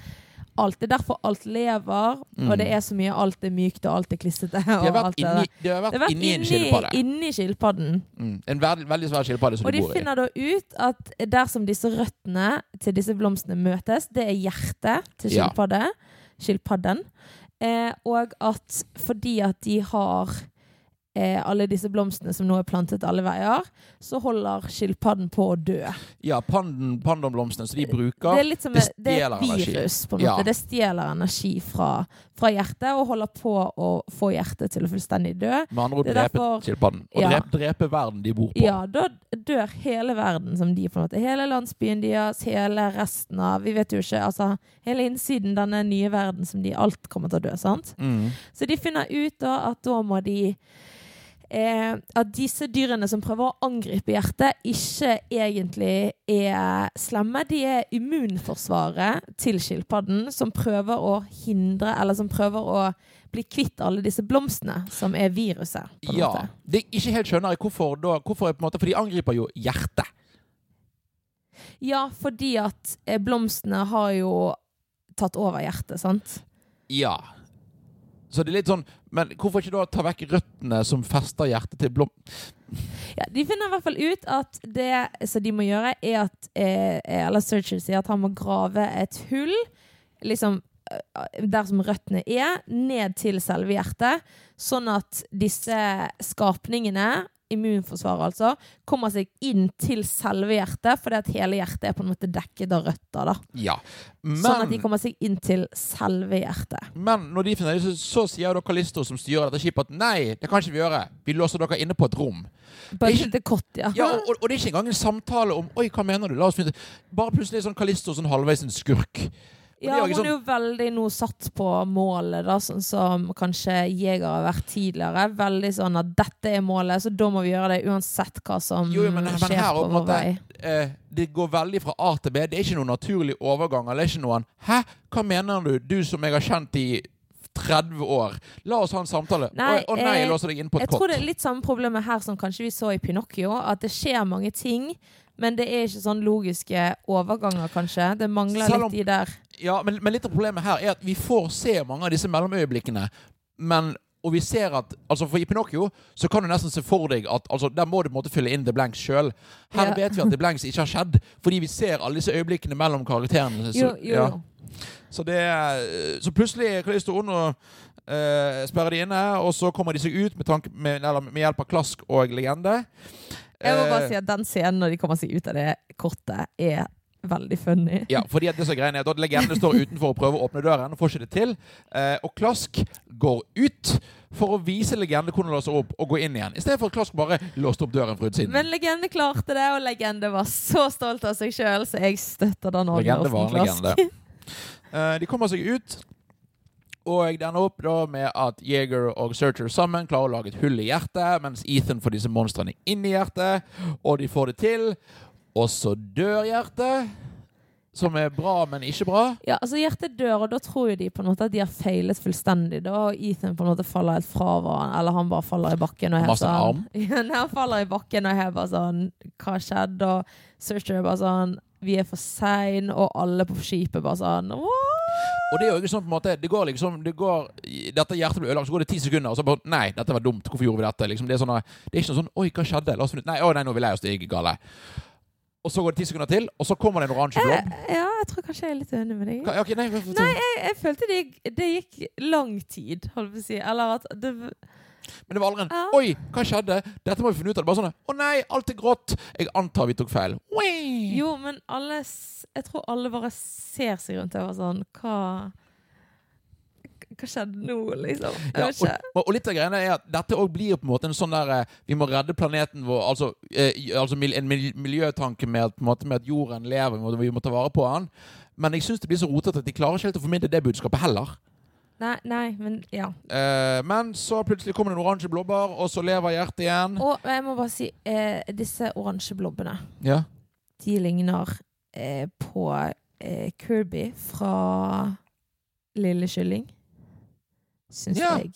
B: alt. Det er derfor alt lever,
A: Mm.
B: og det er så mye alt er mykt, og alt er klissete.
A: Det har vært
B: det
A: inni,
B: der.
A: de har
B: Det
A: vært
B: har vært
A: inni en
B: inni,
A: skilpadde.
B: inni skilpadden.
A: Mm. En veld, veldig svær skilpadde som
B: Og
A: de
B: de
A: bor i.
B: finner da ut at der som disse røttene til disse blomstene møtes, det er hjertet til
A: Ja.
B: skilpadde. Skilpadden. Eh, og at fordi at de har alle disse blomstene som nå er plantet alle veier, så holder skilpadden på å dø.
A: Ja, panden, pandomblomstene som de bruker.
B: Det er litt som
A: det
B: et, det er
A: stjeler
B: et
A: energi.
B: virus, på en
A: Ja.
B: Det stjeler energi fra, fra hjertet og holder på å få hjertet til å fullstendig dø.
A: Med andre ord drepe skilpadden. Og
B: Ja.
A: drepe, drepe verden de bor på.
B: Ja, da dør hele verden som de på en måte. Hele landsbyen deres, hele resten av Vi vet jo ikke, altså Hele innsiden denne nye verden som de alt kommer til å dø, sant?
A: Mm.
B: Så de finner ut da at da må de eh, at disse dyrene som prøver å angripe hjertet, ikke egentlig er slemme. De er immunforsvaret til skilpadden, som prøver å hindre, eller som prøver å bli kvitt alle disse blomstene, som er viruset. på
A: Ja.
B: måte.
A: Det er ikke helt skjønner, jeg hvorfor da hvorfor på en måte, For de angriper jo hjertet.
B: Ja, fordi at eh, blomstene har jo tatt over hjertet, sant?
A: Ja. Så det er litt sånn Men hvorfor ikke da ta vekk røttene som fester hjertet til blom...
B: Ja, de finner i hvert fall ut at det som de må gjøre, er at eh, Eller Searcher sier at han må grave et hull liksom eh, der som røttene er, ned til selve hjertet. Sånn at disse skapningene, immunforsvaret altså, kommer seg inn til selve hjertet, fordi at hele hjertet er på en måte dekket av røtter. da.
A: Ja.
B: Sånn at de kommer seg inn til selve hjertet.
A: men når de finner det, så, så sier dere Kalisto, som styrer dette skipet, at nei, det kan ikke vi gjøre. Vi låser dere inne på et rom.
B: Bare et lite kott, ja.
A: Ja, og, og det er ikke engang en samtale om Oi, hva mener du? La oss finne. Bare plutselig sånn Kalisto sånn halvveis en skurk.
B: Ja,
A: er
B: hun
A: sånn...
B: er jo veldig nå satt på målet, da, sånn som kanskje Jeger har vært tidligere. Veldig sånn at dette er målet, så da må vi gjøre det uansett hva som
A: Jo, jo, men- men
B: skjer
A: her
B: på vår vei.
A: eh, det går veldig fra A til B. Det er ikke noen naturlig overgang. Eller ikke noen Hæ, hva mener du, du som jeg har kjent i 30 år? La oss ha en samtale. Å
B: Nei,
A: å nei, jeg
B: eh,
A: låser deg inn på et
B: Jeg
A: kott.
B: tror det er litt samme problemet her som kanskje vi så i Pinocchio. At det skjer mange ting, men det er ikke sånn logiske overganger, kanskje. Det mangler
A: om-
B: litt i der.
A: Ja, men, men litt av problemet her er at vi får se mange av disse mellomøyeblikkene, men og vi ser at, altså For i Pinocchio så kan du nesten se for deg at altså, der må du på en måte fylle inn the blanks sjøl. Her
B: Ja.
A: vet vi at the blanks ikke har skjedd, fordi vi ser alle disse øyeblikkene mellom karakterene. Så,
B: Jo, jo,
A: ja. så, det, så plutselig Kalisto ond og eh, sperrer de inne, og så kommer de seg ut med, tanke, med, med hjelp av klask og legende.
B: Jeg må bare
A: Eh,
B: si at den scenen når de kommer seg ut av det kortet, er veldig funny.
A: Ja, fordi at det som er at Legenden står utenfor og prøver å åpne døren, får ikke det til. Eh, og Klask går ut for å vise Legende hvordan det låser opp, og gå inn igjen. I stedet for at Klask bare låste opp døren fra utsiden.
B: Men Legende klarte det, og Legende var så stolt av seg sjøl, så jeg støtter den
A: Legende var
B: Klask.
A: legende. Eh, de kommer seg ut, og det ender opp da med at Jeger og Searcher sammen klarer å lage et hull i hjertet, mens Ethan får disse monstrene inn i hjertet, og de får det til. Og så dør hjertet, som er bra, men ikke bra.
B: Ja, altså Hjertet dør, og da tror jo de på en måte at de har feilet fullstendig. Da Ethan på en måte faller helt fra hverandre, eller han bare faller i bakken. Og er helt sånn. Ja, han faller i bakken og er bare sånn Hva skjedde? Og Searcher er bare sånn Vi er for sein, og alle på skipet bare sånn «What?»
A: Og det er jo ikke sånn på en måte Det går liksom det går, Dette hjertet blir ødelagt, så går det ti sekunder, og så bare Nei, dette var dumt. Hvorfor gjorde vi dette? Liksom, det, er sånn, det er ikke sånn Oi, hva skjedde? La oss finne Nei, å, nei, nå er vi lei oss. Det gikk gale. Og så går det ti sekunder til, og så kommer det en oransje blobb.
B: Ja, jeg tror kanskje jeg er litt enig med deg.
A: Ka ok, nei,
B: Nei, jeg, jeg følte det gikk, det gikk lang tid, holdt på å si. Eller at det
A: Men det var aldri en
B: Ja.
A: Oi, hva skjedde? Dette må vi finne ut av. Det bare sånn Å nei, alt er grått. Jeg antar vi tok feil. Oi.
B: Jo, men alle Jeg tror alle bare ser seg rundt og er sånn Hva Hva skjedde nå, liksom?
A: Ja, og, og litt av greiene er at dette òg blir på en måte en sånn der eh, Vi må redde planeten vår. Altså, eh, altså en miljøtanke med måte, med at jorden lever, må, vi må ta vare på den. Men jeg syns det blir så rotete at de klarer ikke helt å formidle det budskapet heller.
B: Nei, nei, men ja.
A: Eh, men så plutselig kommer det en oransje blåbær, og så lever hjertet igjen.
B: Og jeg må bare si, eh, disse oransje blobbene,
A: Ja.
B: de ligner eh, på eh, Kirby fra Lille Kylling. Syns
A: Ja.
B: jeg.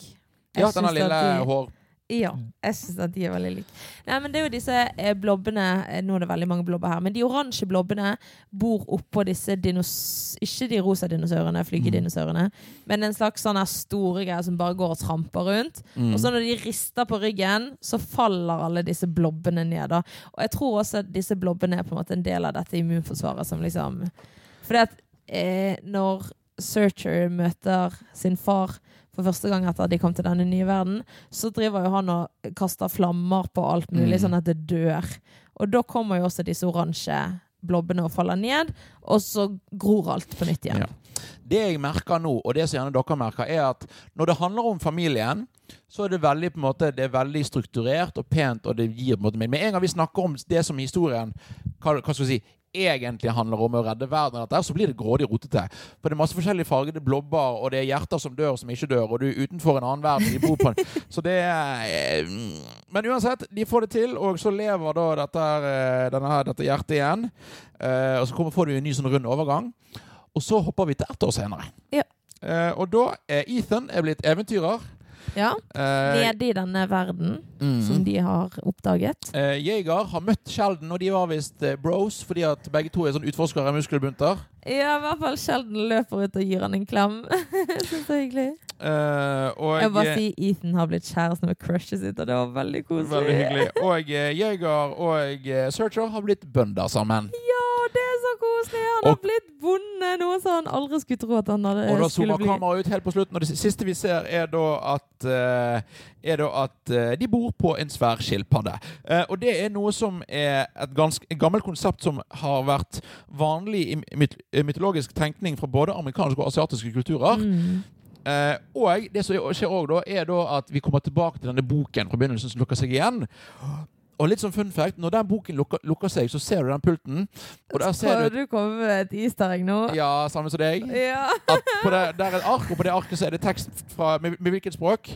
A: ja,
B: Jeg
A: denne lille
B: de-
A: hår...
B: Ja, jeg syns at de er veldig like. Nei, men det er jo disse eh, blobbene eh, Nå er det veldig mange blobber her, men de oransje blobbene bor oppå disse dinos... Ikke de rosa dinosaurene, flygedinosaurene, men en slags sånn her store greier som bare går og tramper rundt.
A: Mm.
B: Og så når de rister på ryggen, så faller alle disse blobbene ned. Da. Og jeg tror også at disse blobbene er på en måte en del av dette immunforsvaret som liksom Fordi at eh, når Searcher møter sin far for første gang etter at de kom til denne nye verden, så driver jo han og kaster flammer på alt mulig,
A: Mm.
B: sånn at det dør. Og da kommer jo også disse oransje blobbene og faller ned, og så gror alt på nytt igjen.
A: Ja. Det jeg merker nå, og det som gjerne dere merker, er at når det handler om familien, så er det veldig på en måte, det er veldig strukturert og pent, og det gir på en måte Med en gang vi snakker om det som historien hva, hva skal vi si, egentlig handler om å redde verden, dette, så blir det grådig rotete. For det er masse forskjellige fargede blobber, og det er hjerter som dør, som ikke dør, og du er utenfor en annen verden de bor på. [LAUGHS] Så det er eh, Men uansett, de får det til, og så lever da dette, eh, denne dette hjertet igjen. Eh, og så kommer, får du en ny sånn rund overgang. Og så hopper vi til ett år senere.
B: Ja.
A: Eh, og da er Ethan er blitt eventyrer.
B: Ja.
A: Eh,
B: Nede i denne verden
A: mm.
B: som de har oppdaget.
A: Uh, Jeger har møtt Sheldon, og de var visst eh, bros fordi at begge to er sånn utforskere av muskelbunter.
B: Ja, i hvert fall Sheldon løper ut og gir han en klem. Syns [LAUGHS] det er hyggelig.
A: Uh, og
B: Jeg vil bare
A: eh,
B: si Ethan har blitt kjæreste med crushet sitt, og det var veldig koselig.
A: Veldig. Og eh, Jeger og eh, Searcher har blitt bønder sammen.
B: Ja, det er så koselig! Han har blitt bonde, noe som han aldri skulle tro at han hadde,
A: Og da zoomer kameraet ut helt på slutten, og det siste vi ser, er da at eh, er da at eh, de bor på en svær skilpadde. Eh, og det er noe som er et ganske gammelt konsept som har vært vanlig i myt mytologisk tenkning fra både amerikanske og asiatiske kulturer.
B: Mm.
A: Uh, og det som skjer også da, er da at vi kommer tilbake til denne boken fra begynnelsen som lukker seg igjen. Og litt sånn fun fact, Når den boken lukker, lukker seg, så ser du den pulten. Og der ser
B: Prøver
A: du
B: du komme med et easter egg nå?
A: Ja, samme som deg.
B: Ja.
A: At på det, der er et ark, og på det arket så er det tekst fra, med, med hvilket språk?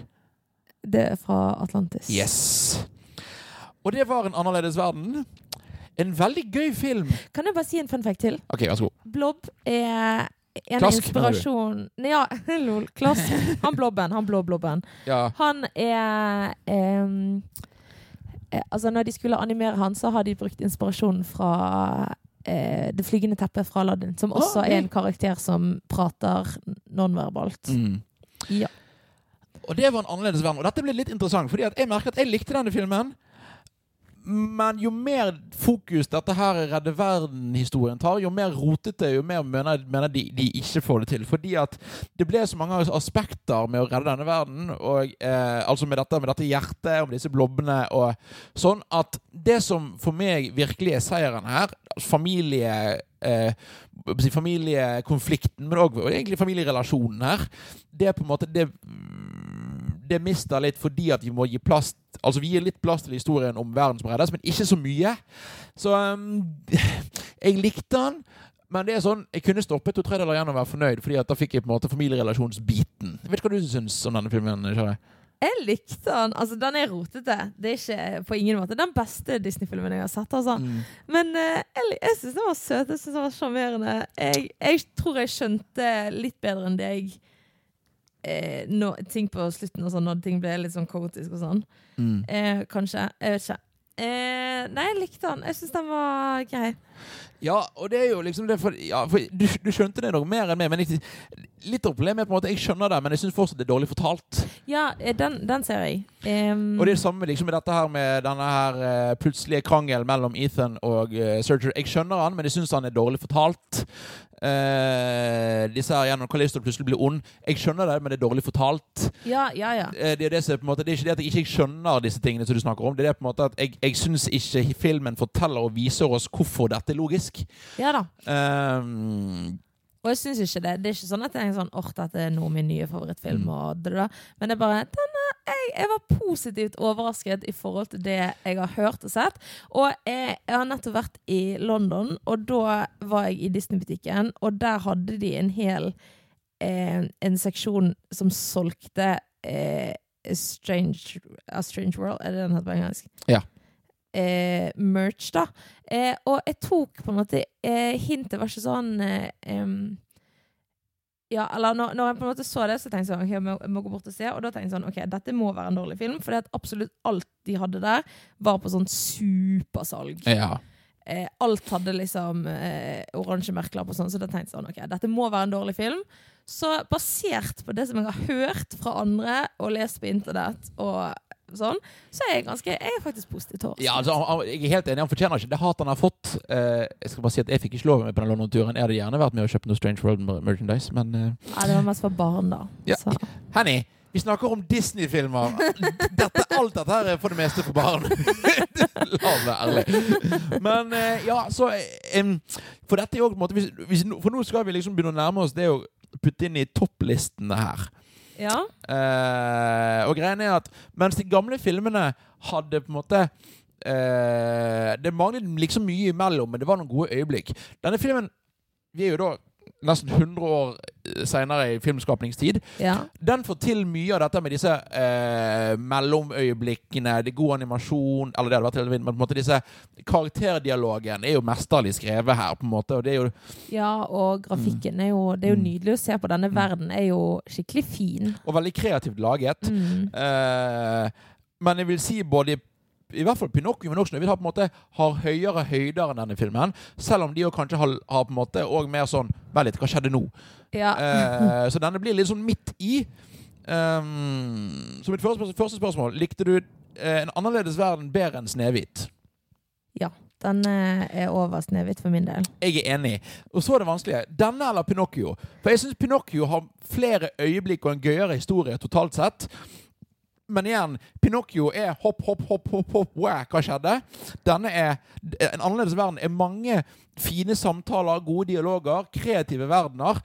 B: Det er fra Atlantis.
A: Yes. Og det var en annerledes verden. En veldig gøy film.
B: Kan jeg bare si en fun fact til?
A: OK, vær så god.
B: Blob er en
A: Klask,
B: inspirasjon Ja, [LAUGHS] lol. Klask. Han blobben. Han blå blobben.
A: Ja.
B: Han er eh, Altså, når de skulle animere han, så har de brukt inspirasjonen fra eh, Det flygende teppet fra Aladdin, som også
A: ok.
B: er en karakter som prater nonverbalt.
A: Mm.
B: Ja.
A: Og det var en annerledes verden. Og dette ble litt interessant, fordi jeg merker at jeg likte denne filmen. Men jo mer fokus dette her Redde verden-historien tar, jo mer rotete, jo mer mener, mener de, de ikke får det til. Fordi at det ble så mange aspekter med å redde denne verden, og, eh, altså med dette, med dette hjertet og med disse blobbene og sånn, at det som for meg virkelig er seieren her, familie eh, familiekonflikten, men òg egentlig familierelasjonen her, det er på en måte det det mister litt fordi at vi må gi plass Altså vi gir litt plass til historien om verden som reddes, men ikke så mye. Så um, [LAUGHS] jeg likte den. Men det er sånn, jeg kunne stoppet to tredjedeler igjen og være fornøyd, Fordi at da fikk jeg på en måte familierelasjonsbiten. Jeg vet ikke hva du syns om denne filmen? Kjære?
B: Jeg likte den. Altså, den er rotete. Det er ikke på ingen måte den beste Disney-filmen jeg har sett. Altså.
A: Mm.
B: Men uh, jeg, jeg syns den var søt. Jeg synes den var sjarmerende. Jeg, jeg tror jeg skjønte litt bedre enn deg eh, nå- ting på slutten, og sånn, når ting ble litt sånn kaotisk og sånn.
A: Mm.
B: Eh, kanskje. Jeg vet ikke. Eh, nei, jeg likte den. Jeg syns den var grei.
A: Ja, og det er jo liksom for, ja, for du, du skjønte det nok mer enn meg. Men jeg, litt av problemet er på en måte jeg skjønner det, men jeg syns fortsatt det er dårlig fortalt.
B: Ja, eh, den, den ser jeg. Um,
A: Og det er det samme liksom, med dette her med denne her eh, plutselige krangel mellom Ethan og uh, Serger. Jeg skjønner han, men jeg syns han er dårlig fortalt. Eh, disse her gjennom Kalisto plutselig blir ond. Jeg skjønner det, men det er dårlig fortalt.
B: ja, ja, ja.
A: Eh, det, er det, som på en måte, det er ikke det at jeg ikke skjønner disse tingene som du snakker om. Det er det på en måte at jeg, jeg syns ikke filmen forteller og viser oss hvorfor dette er logisk.
B: Ja da.
A: Um,
B: Og jeg syns ikke det. Det er ikke sånn at jeg er sånn Åh, dette er noe min nye favorittfilm.
A: Mm.
B: Og det, da. Men det er bare jeg, jeg var positivt overrasket i forhold til det jeg har hørt og sett. Og jeg, jeg har nettopp vært i London, og da var jeg i Disney-butikken, og der hadde de en hel eh, En seksjon som solgte eh, Strange, A Strange World, er det den heter på engelsk?
A: Ja.
B: Eh, merch, da. Eh, og jeg tok på en måte eh, Hintet var ikke sånn eh, Ja, eller når, når jeg på en måte så det, så tenkte jeg sånn, ok, jeg må, jeg må gå bort og se. Og da tenkte jeg sånn, ok, dette må være en dårlig film, for absolutt alt de hadde der, var på sånn supersalg.
A: ja.
B: Eh, alt hadde liksom eh, oransje merkelapper og sånn, så da tenkte jeg sånn, ok, dette må være en dårlig film. Så basert på det som jeg har hørt fra andre og lest på internett og sånn, så er jeg ganske, jeg er faktisk positiv til.
A: Ja, altså, han- jeg er helt enig. Han fortjener ikke det hatet han har fått. Eh, jeg skal bare si at jeg fikk ikke lov med på den London-turen. Jeg hadde gjerne vært med og kjøpt noe Strange World merchandise, men eh,
B: Ja, det var mest for barn, da.
A: Ja.
B: Så.
A: Henny, vi snakker om Disney-filmer. Dette, alt dette her er for det meste for barn. [LAUGHS] La oss være ærlig. Men eh, ja, så um, For dette er jo på en måte hvis, hvis, For nå skal vi liksom begynne å nærme oss det å putte inn i topplistene her.
B: Ja.
A: Eh, og greien er at mens de gamle filmene hadde på en måte eh, Det manglet liksom mye imellom, men det var noen gode øyeblikk. Denne filmen Vi er jo da nesten 100 år seinere i filmskapningstid.
B: Ja.
A: Den får til mye av dette med disse eh, mellomøyeblikkene, det god animasjon Eller det hadde vært men på en måte disse karakterdialogen er jo mesterlig skrevet her, på en måte. Og det jo
B: ja, og grafikken er jo Det er jo
A: Mm.
B: nydelig å se på. Denne verden er jo skikkelig fin.
A: og veldig kreativt laget.
B: Mm.
A: Eh, men jeg vil si både i- hvert fall Pinocchio, men også Snøhvit har på en måte har høyere høyder enn denne filmen. Selv om de kanskje har, har på en måte òg mer sånn Vær litt, hva skjedde nå?
B: Ja.
A: Eh, så denne blir litt sånn midt i. Um, så mitt første, første spørsmål Likte du eh, En annerledes verden bedre enn Snehvit?
B: Den eh, er over Snehvit for min del.
A: Jeg er enig. Og så er det vanskelige. Denne eller Pinocchio? For jeg syns Pinocchio har flere øyeblikk og en gøyere historie totalt sett. Men igjen, Pinocchio er hopp, hopp, hopp, hopp, hopp, wow, hva skjedde? Denne er En annerledes verden er mange fine samtaler, gode dialoger, kreative verdener.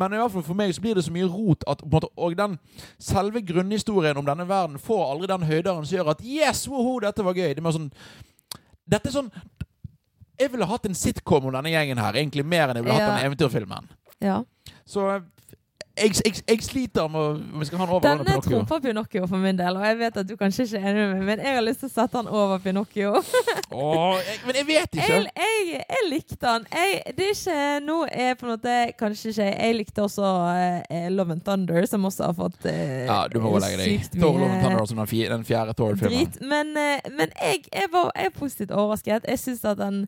A: Men i hvert fall for meg så blir det så mye rot at måte, Og den selve grunnhistorien om denne verden får aldri den høyderen som gjør at Yes, woho, dette var gøy. Det er sånn Dette er sånn Jeg ville hatt en sitcom om denne gjengen her, egentlig mer enn jeg ville hatt
B: denne
A: den eventyrfilmen.
B: Ja.
A: Så jeg, jeg, jeg sliter med å- om vi skal ha han over eller
B: Denne
A: Pinocchio.
B: trumfer Pinocchio for min del, og jeg vet at du kanskje ikke er enig med meg, men jeg har lyst til å sette han over Pinocchio. [LAUGHS]
A: Åh, jeg, men jeg vet ikke.
B: Jeg, jeg, jeg likte han. Det er ikke Nå er på en måte Kanskje ikke Jeg likte også eh, Love and Thunder, som også har fått eh,
A: Ja, du må legge deg.
B: sykt
A: Thor Love and Thunder den, fjerde, den fjerde Thor-filmen.
B: Men, eh, men jeg, var, jeg er positivt overrasket. Jeg syns at den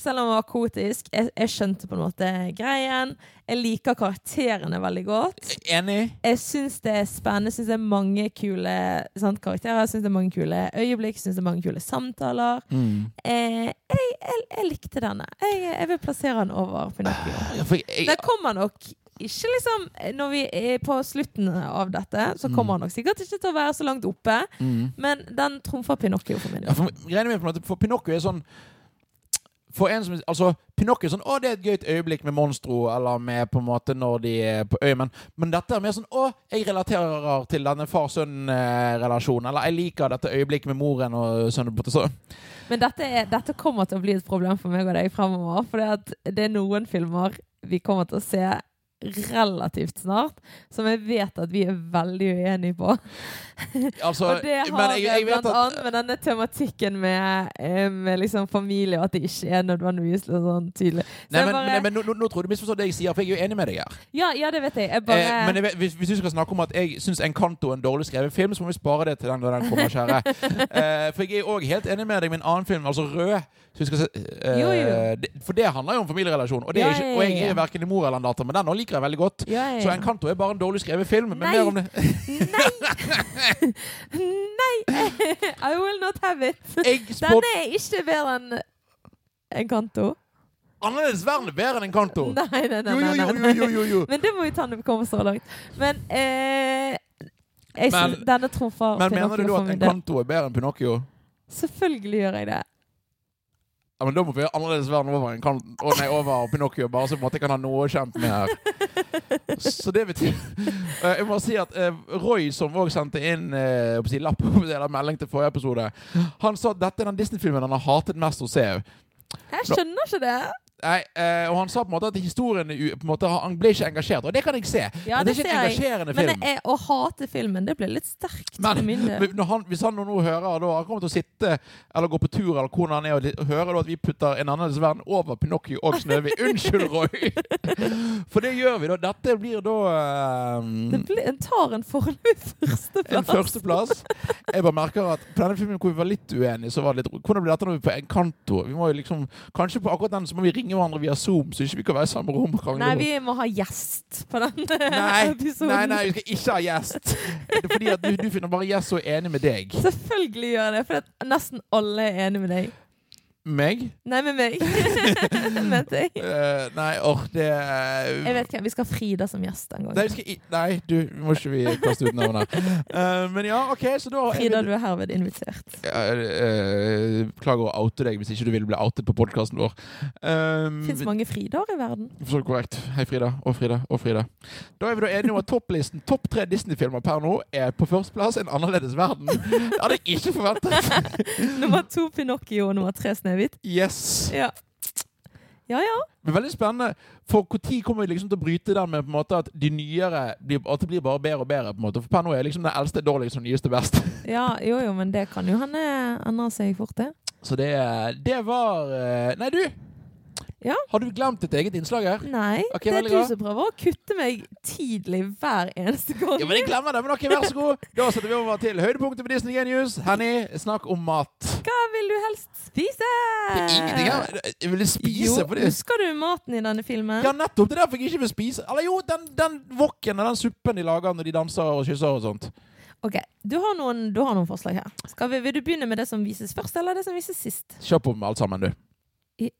B: selv om han var kotisk, jeg, jeg skjønte på en måte greien. Jeg liker karakterene veldig godt.
A: Enig?
B: Jeg syns det er spennende. Syns det er mange kule sant, karakterer. Syns det er mange kule øyeblikk. Syns det er mange kule samtaler.
A: Mm.
B: Eh, jeg, jeg, jeg likte denne. Jeg, vil plassere den over Pinocchio.
A: Det
B: Den kommer nok ikke liksom Når vi er på slutten av dette, så kommer han nok sikkert ikke til å være så langt oppe.
A: mm.
B: Men den trumfer Pinocchio for min
A: ja, for, for Pinocchio er sånn for en som, altså, Pinocchio er sånn 'Å, det er et gøyt øyeblikk med Monstro', eller med på en måte når de er på øya. Men, men dette er mer sånn 'Å, jeg relaterer til denne far-sønn-relasjonen'. Eller 'jeg liker dette øyeblikket med moren og sønnen'. Så.
B: Men dette, er, dette kommer til å bli et problem for meg og deg fremover. For det er noen filmer vi kommer til å se relativt snart, som jeg vet at vi er veldig uenige på. [LAUGHS]
A: Altså,
B: Og det har
A: men jeg, jeg vet
B: blant
A: at
B: annet med denne tematikken med, eh, med liksom familie, og at det ikke er nødvendigvis sånn tydelig. Så
A: Nei, men,
B: bare,
A: men, men nå, nå, tror du misforstår det jeg sier, for jeg er jo enig med deg her.
B: ja, ja, det vet jeg. Jeg bare
A: Eh, men vet, hvis, hvis du skal snakke om at jeg syns Encanto er en dårlig skrevet film, så må vi spare det til den når den kommer, kjære. [LAUGHS] eh, for jeg er òg helt enig med deg med en annen film, altså Rød. Se, eh,
B: Jo, jo.
A: For det handler jo om familierelasjon. Og, det
B: Ja,
A: ikke, og jeg er verken mor eller en datter, men den òg liker jeg veldig godt.
B: ja, ja,
A: Så
B: ja.
A: Encanto er bare en dårlig skrevet film. Men
B: Nei.
A: mer om det.
B: Nei! [LAUGHS] Nei! [LAUGHS] I will not have it. Den er ikke bedre enn Encanto.
A: annerledes verden er bedre enn Encanto.
B: Nei, nei, nei. Nei, nei.
A: jo.
B: Men det må vi ta når vi kommer så langt. Men eh, jeg synes,
A: Men-
B: denne trumfer
A: Men mener du at
B: en.
A: Encanto er bedre enn Pinocchio?
B: Selvfølgelig gjør jeg det.
A: Ja, men Da må vi gjøre annerledes verden over, Encanto, oh, over Pinocchio, bare så på en måte kan ha noe å kjempe med her. Så det betyr [LAUGHS] Eh, Jeg må si at eh, Roy, som òg sendte inn å si, lapp eller melding til forrige episode, han sa at dette er den Disney-filmen han har hatet mest å se.
B: Jeg skjønner ikke det.
A: Nei, eh, og han sa på en måte at historien på en måte, Han ble ikke engasjert, og det kan jeg se.
B: Ja,
A: men det er ikke en
B: jeg.
A: engasjerende
B: Men
A: film.
B: jeg, å hate filmen, det ble litt sterkt
A: Men-
B: del.
A: Men han, hvis han nå hører da, Han kommer til å sitte eller gå på tur eller hvor han er og hører da at vi putter en annerledes verden over Pinocchio og Snøhvit. [LAUGHS] Unnskyld, Roy! For det gjør vi, da. Dette blir da
B: Det
A: eh,
B: ble, en tar en foreløpig [LAUGHS]
A: en
B: førsteplass.
A: førsteplass. Jeg bare merker at på denne filmen hvor vi var litt uenige, så var det litt Hvordan blir dette når vi er på Encanto? Vi må jo liksom, kanskje på akkurat den så må vi ringe hverandre via Zoom, så ikke vi kan være i samme rom.
B: Nei, vi må ha gjest på den
A: Nei,
B: episoden.
A: nei, nei, vi skal ikke ha gjest. Fordi at du, du finner bare gjest som er enig med deg.
B: Selvfølgelig gjør jeg det, for nesten alle er enig med deg.
A: Meg?
B: Nei, med meg. [LAUGHS] Mente jeg.
A: Uh, nei, åh, det
B: Jeg vet ikke, Vi skal ha Frida som gjest en gang.
A: Nei, skal, i- nei, du, må ikke vi kaste ut navnet. Uh, men ja, OK, så da er
B: Frida, du er herved invitert.
A: Uh, eh, Beklager å oute deg hvis ikke du vil bli outet på podkasten vår. Um,
B: Det fins mange Fridaer i verden.
A: Så korrekt. Hei, Frida. Og Frida. Og Frida. Da er vi da enige om at topplisten topp tre Disney-filmer per nå er på førsteplass En annerledes verden. Det hadde jeg ikke forventet. [LAUGHS]
B: Nummer to Pinocchio og nummer tre Snehvit.
A: Yes.
B: Ja. ja ja.
A: Men veldig spennende. For når kommer vi liksom til å bryte den med på en måte at de nyere blir, at det blir bare bedre og bedre? på en måte For per nå er liksom den eldste dårligst og nyeste best. [LAUGHS]
B: Ja, jo jo, men det kan jo hende endre seg fort, det.
A: Så det, det var eh, Nei, du!
B: Ja.
A: Har du glemt ditt eget innslag her?
B: Nei,
A: Okay,
B: det er du som prøver å kutte meg tidlig hver eneste gang.
A: Ja, men jeg glemmer det. Men ok, vær så god. Da setter vi over til høydepunktet med Disney Genius. Henny, snakk om mat.
B: Hva vil du helst spise?
A: Ingenting her. Jeg ville spise
B: jo,
A: for det.
B: Husker du maten i denne filmen?
A: Ja, nettopp. Det er derfor jeg ikke vil spise. Eller jo, den, den wokken og den suppen de lager når de danser og kysser og sånt.
B: Ok, du har, noen, du har noen forslag her. Skal vi, vil du begynne med det som vises først, eller det som vises sist?
A: Kjør på med alt sammen, du.
B: I-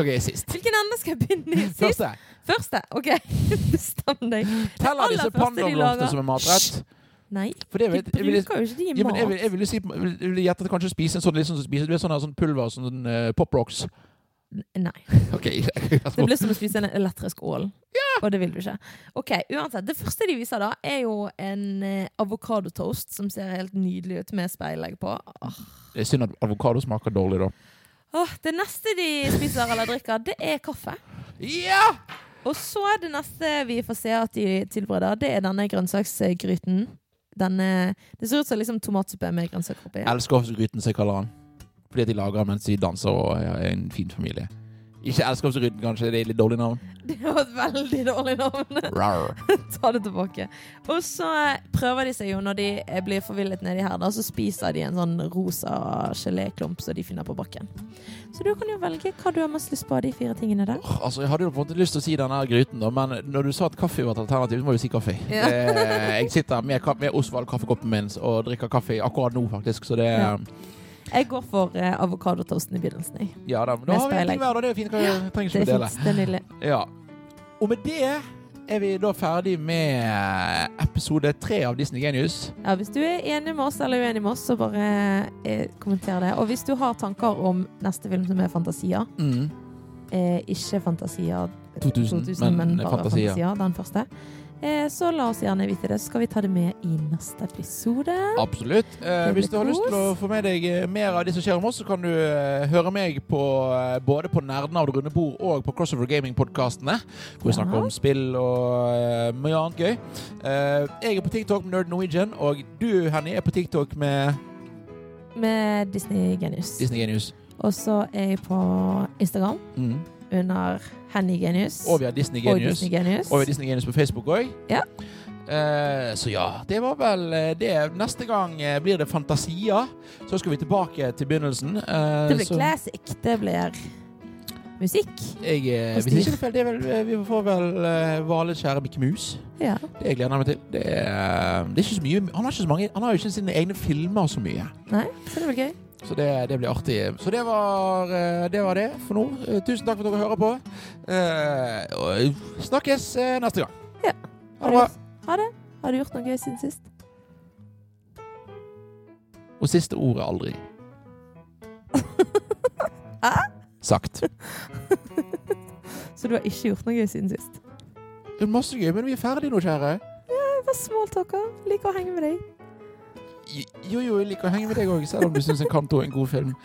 A: OK, sist.
B: Hvilken ende skal jeg begynne i? [LAUGHS] Sist?
A: Første.
B: Første? Ok, [LAUGHS] bestem deg.
A: Teller disse
B: første
A: pandablomstene som en matrett?
B: Nei,
A: For det
B: de
A: vet,
B: bruker jo ikke de i
A: ja, men jeg,
B: mat.
A: vil, jeg ville si jeg vil, vil gjette at kanskje spise en sånn liksom som spiser Du vet sånn, her sånn pulver, sånn uh, pop rocks.
B: Nei. [LAUGHS]
A: OK.
B: Det blir som å spise en elektrisk ål. Og det vil du ikke. Ok, uansett. Det første de viser da, er jo en eh, avokadotoast som ser helt nydelig ut med speilegg på. Oh.
A: Det er synd at avokado smaker dårlig, da.
B: Åh, det neste de spiser eller drikker, det er kaffe.
A: Ja!
B: Og så er det neste vi får se at de tilbereder, det er denne grønnsaksgryten. Denne, det ser ut som liksom tomatsuppe med grønnsaker oppi.
A: Elskovsgryten, som jeg kaller den. Fordi de lager den mens de danser og er en fin familie. Ikke Elskapsrydden, kanskje. Det er et litt dårlig navn. [LAUGHS]
B: Det var et veldig dårlig navn. [LAUGHS] Ta det tilbake. Og så prøver de seg jo, når de blir forvillet nedi her, da, så spiser de en sånn rosa geléklump som de finner på bakken. Så du kan jo velge hva du har mest lyst på av de fire tingene der.
A: Oh, Altså, Jeg hadde jo på en måte lyst til å si denne her gryten, da, men når du sa at kaffe var et alternativ, så må vi si kaffe.
B: Ja.
A: Eh, jeg sitter med, med Osvald kaffekoppen min og drikker kaffe akkurat nå, faktisk. Så det
B: Ja. Jeg går for eh, avokadotoasten i begynnelsen. jeg.
A: Ja da, men da har vi en ting hver, da. Det er fint. Ja, trenger
B: Det
A: ikke å dele. Ja. Og med det er vi da ferdig med episode tre av Disney Genius.
B: Ja, hvis du er enig med oss eller uenig med oss, så bare eh, kommenter det. Og hvis du har tanker om neste film som er Fantasier,
A: Mm.
B: eh, ikke Fantasier
A: 2000,
B: 2000, men,
A: men
B: bare
A: Fantasier.
B: Fantasier, den første, eh, så la oss gjerne vite det. Så skal vi ta det med i neste episode.
A: Absolutt. Eh, hvis du har lyst til å få med deg eh, mer av det som skjer om oss, så kan du eh, høre meg på, eh, både på Nerdene av det runde bord og på Crossover Gaming-podkastene. Hvor vi
B: Ja.
A: snakker om spill og eh, mye annet gøy. Eh, jeg er på TikTok med Nerd Norwegian, og du, Henny, er på TikTok med
B: Med Disney Genius.
A: Disney Genius.
B: Og så er jeg på Instagram
A: Mm.
B: Under Henny Genius.
A: Og vi har Disney
B: Og
A: Genius.
B: Disney Genius.
A: Og vi har Disney Genius på Facebook òg.
B: Ja.
A: Eh, så ja, det var vel eh, det. Neste gang eh, blir det Fantasia. Så skal vi tilbake til begynnelsen. Eh,
B: Det blir
A: så
B: classic. Det blir musikk.
A: jeg, eh, hvis ikke det feil, det vel, eh, vi får vel uh, kjære Mikke Mus.
B: Ja.
A: Det gleder jeg meg til. Det det er ikke så mye Han har ikke så mange Han har jo ikke sine egne filmer så mye.
B: Nei, så det blir gøy.
A: Så det, det blir artig. Så det var, eh, det var det for nå. Eh, Tusen takk for at dere hører på. Eh, og snakkes neste gang.
B: Ja.
A: Ha det bra.
B: Ha det. Har du gjort noe gøy siden sist?
A: Og siste ordet aldri. [LAUGHS]
B: Hæ?
A: Sagt. [LAUGHS]
B: Så du har ikke gjort noe gøy siden sist?
A: Masse gøy, men vi er ferdige nå, kjære.
B: Jeg var smalltalker. Liker å henge med deg.
A: Jo, jo, jeg liker å henge med deg òg, selv om du syns Encanto er en god film. [LAUGHS]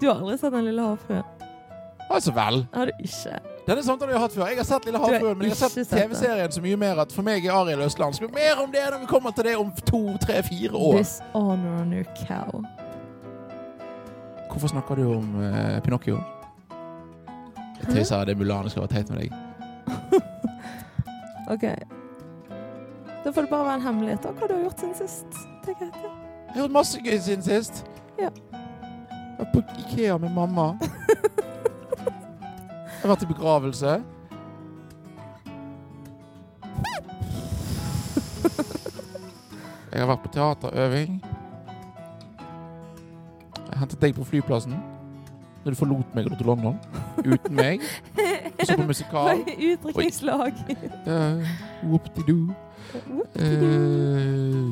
B: Du har aldri sett Den lille havfruen?
A: Altså vel.
B: Har du ikke?
A: Denne samtalen har jeg hatt før. Jeg har sett Lille
B: har
A: havfruen, men jeg har sett. TV-serien så mye mer at for meg er Ariel Østland. Skal vi mer om det når vi kommer til det om to, tre, fire år?
B: Dishonor on your cow.
A: Hvorfor snakker du om eh, Pinocchio? Jeg tøyser det er Mulan Det skal være teit med deg. [LAUGHS]
B: OK. Da får det bare være en hemmelighet da, hva du har gjort siden sist. Det er greit, ja.
A: Jeg har gjort masse gøy siden sist.
B: Ja.
A: Jeg var på Ikea med mamma. Jeg har vært i begravelse. Jeg har vært på teaterøving. Jeg hentet deg på flyplassen. Når du forlot meg og dro til London. Uten meg. Og så på musikal. [LAUGHS]
B: Utdrikningslag.
A: Uh, Whoop-de-doo. Uh,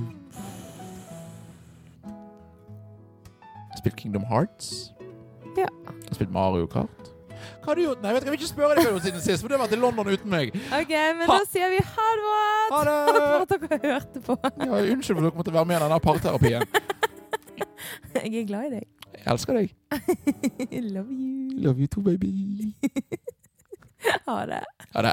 A: spilt Kingdom Hearts.
B: Ja.
A: Spilt Mario Kart. Hva har du gjort? Nei, vet du, jeg vil ikke spørre deg hva siden sist, for du har vært i London uten meg.
B: OK, men
A: Ha.
B: da sier vi ha det bra!
A: Ha det!
B: for at dere hørte på.
A: Ja, unnskyld for at dere måtte være med i denne parterapien.
B: Jeg er glad i deg.
A: Jeg elsker deg. [LAUGHS]
B: Love you.
A: Love you too, baby. [LAUGHS]
B: Ha det.
A: Ha det.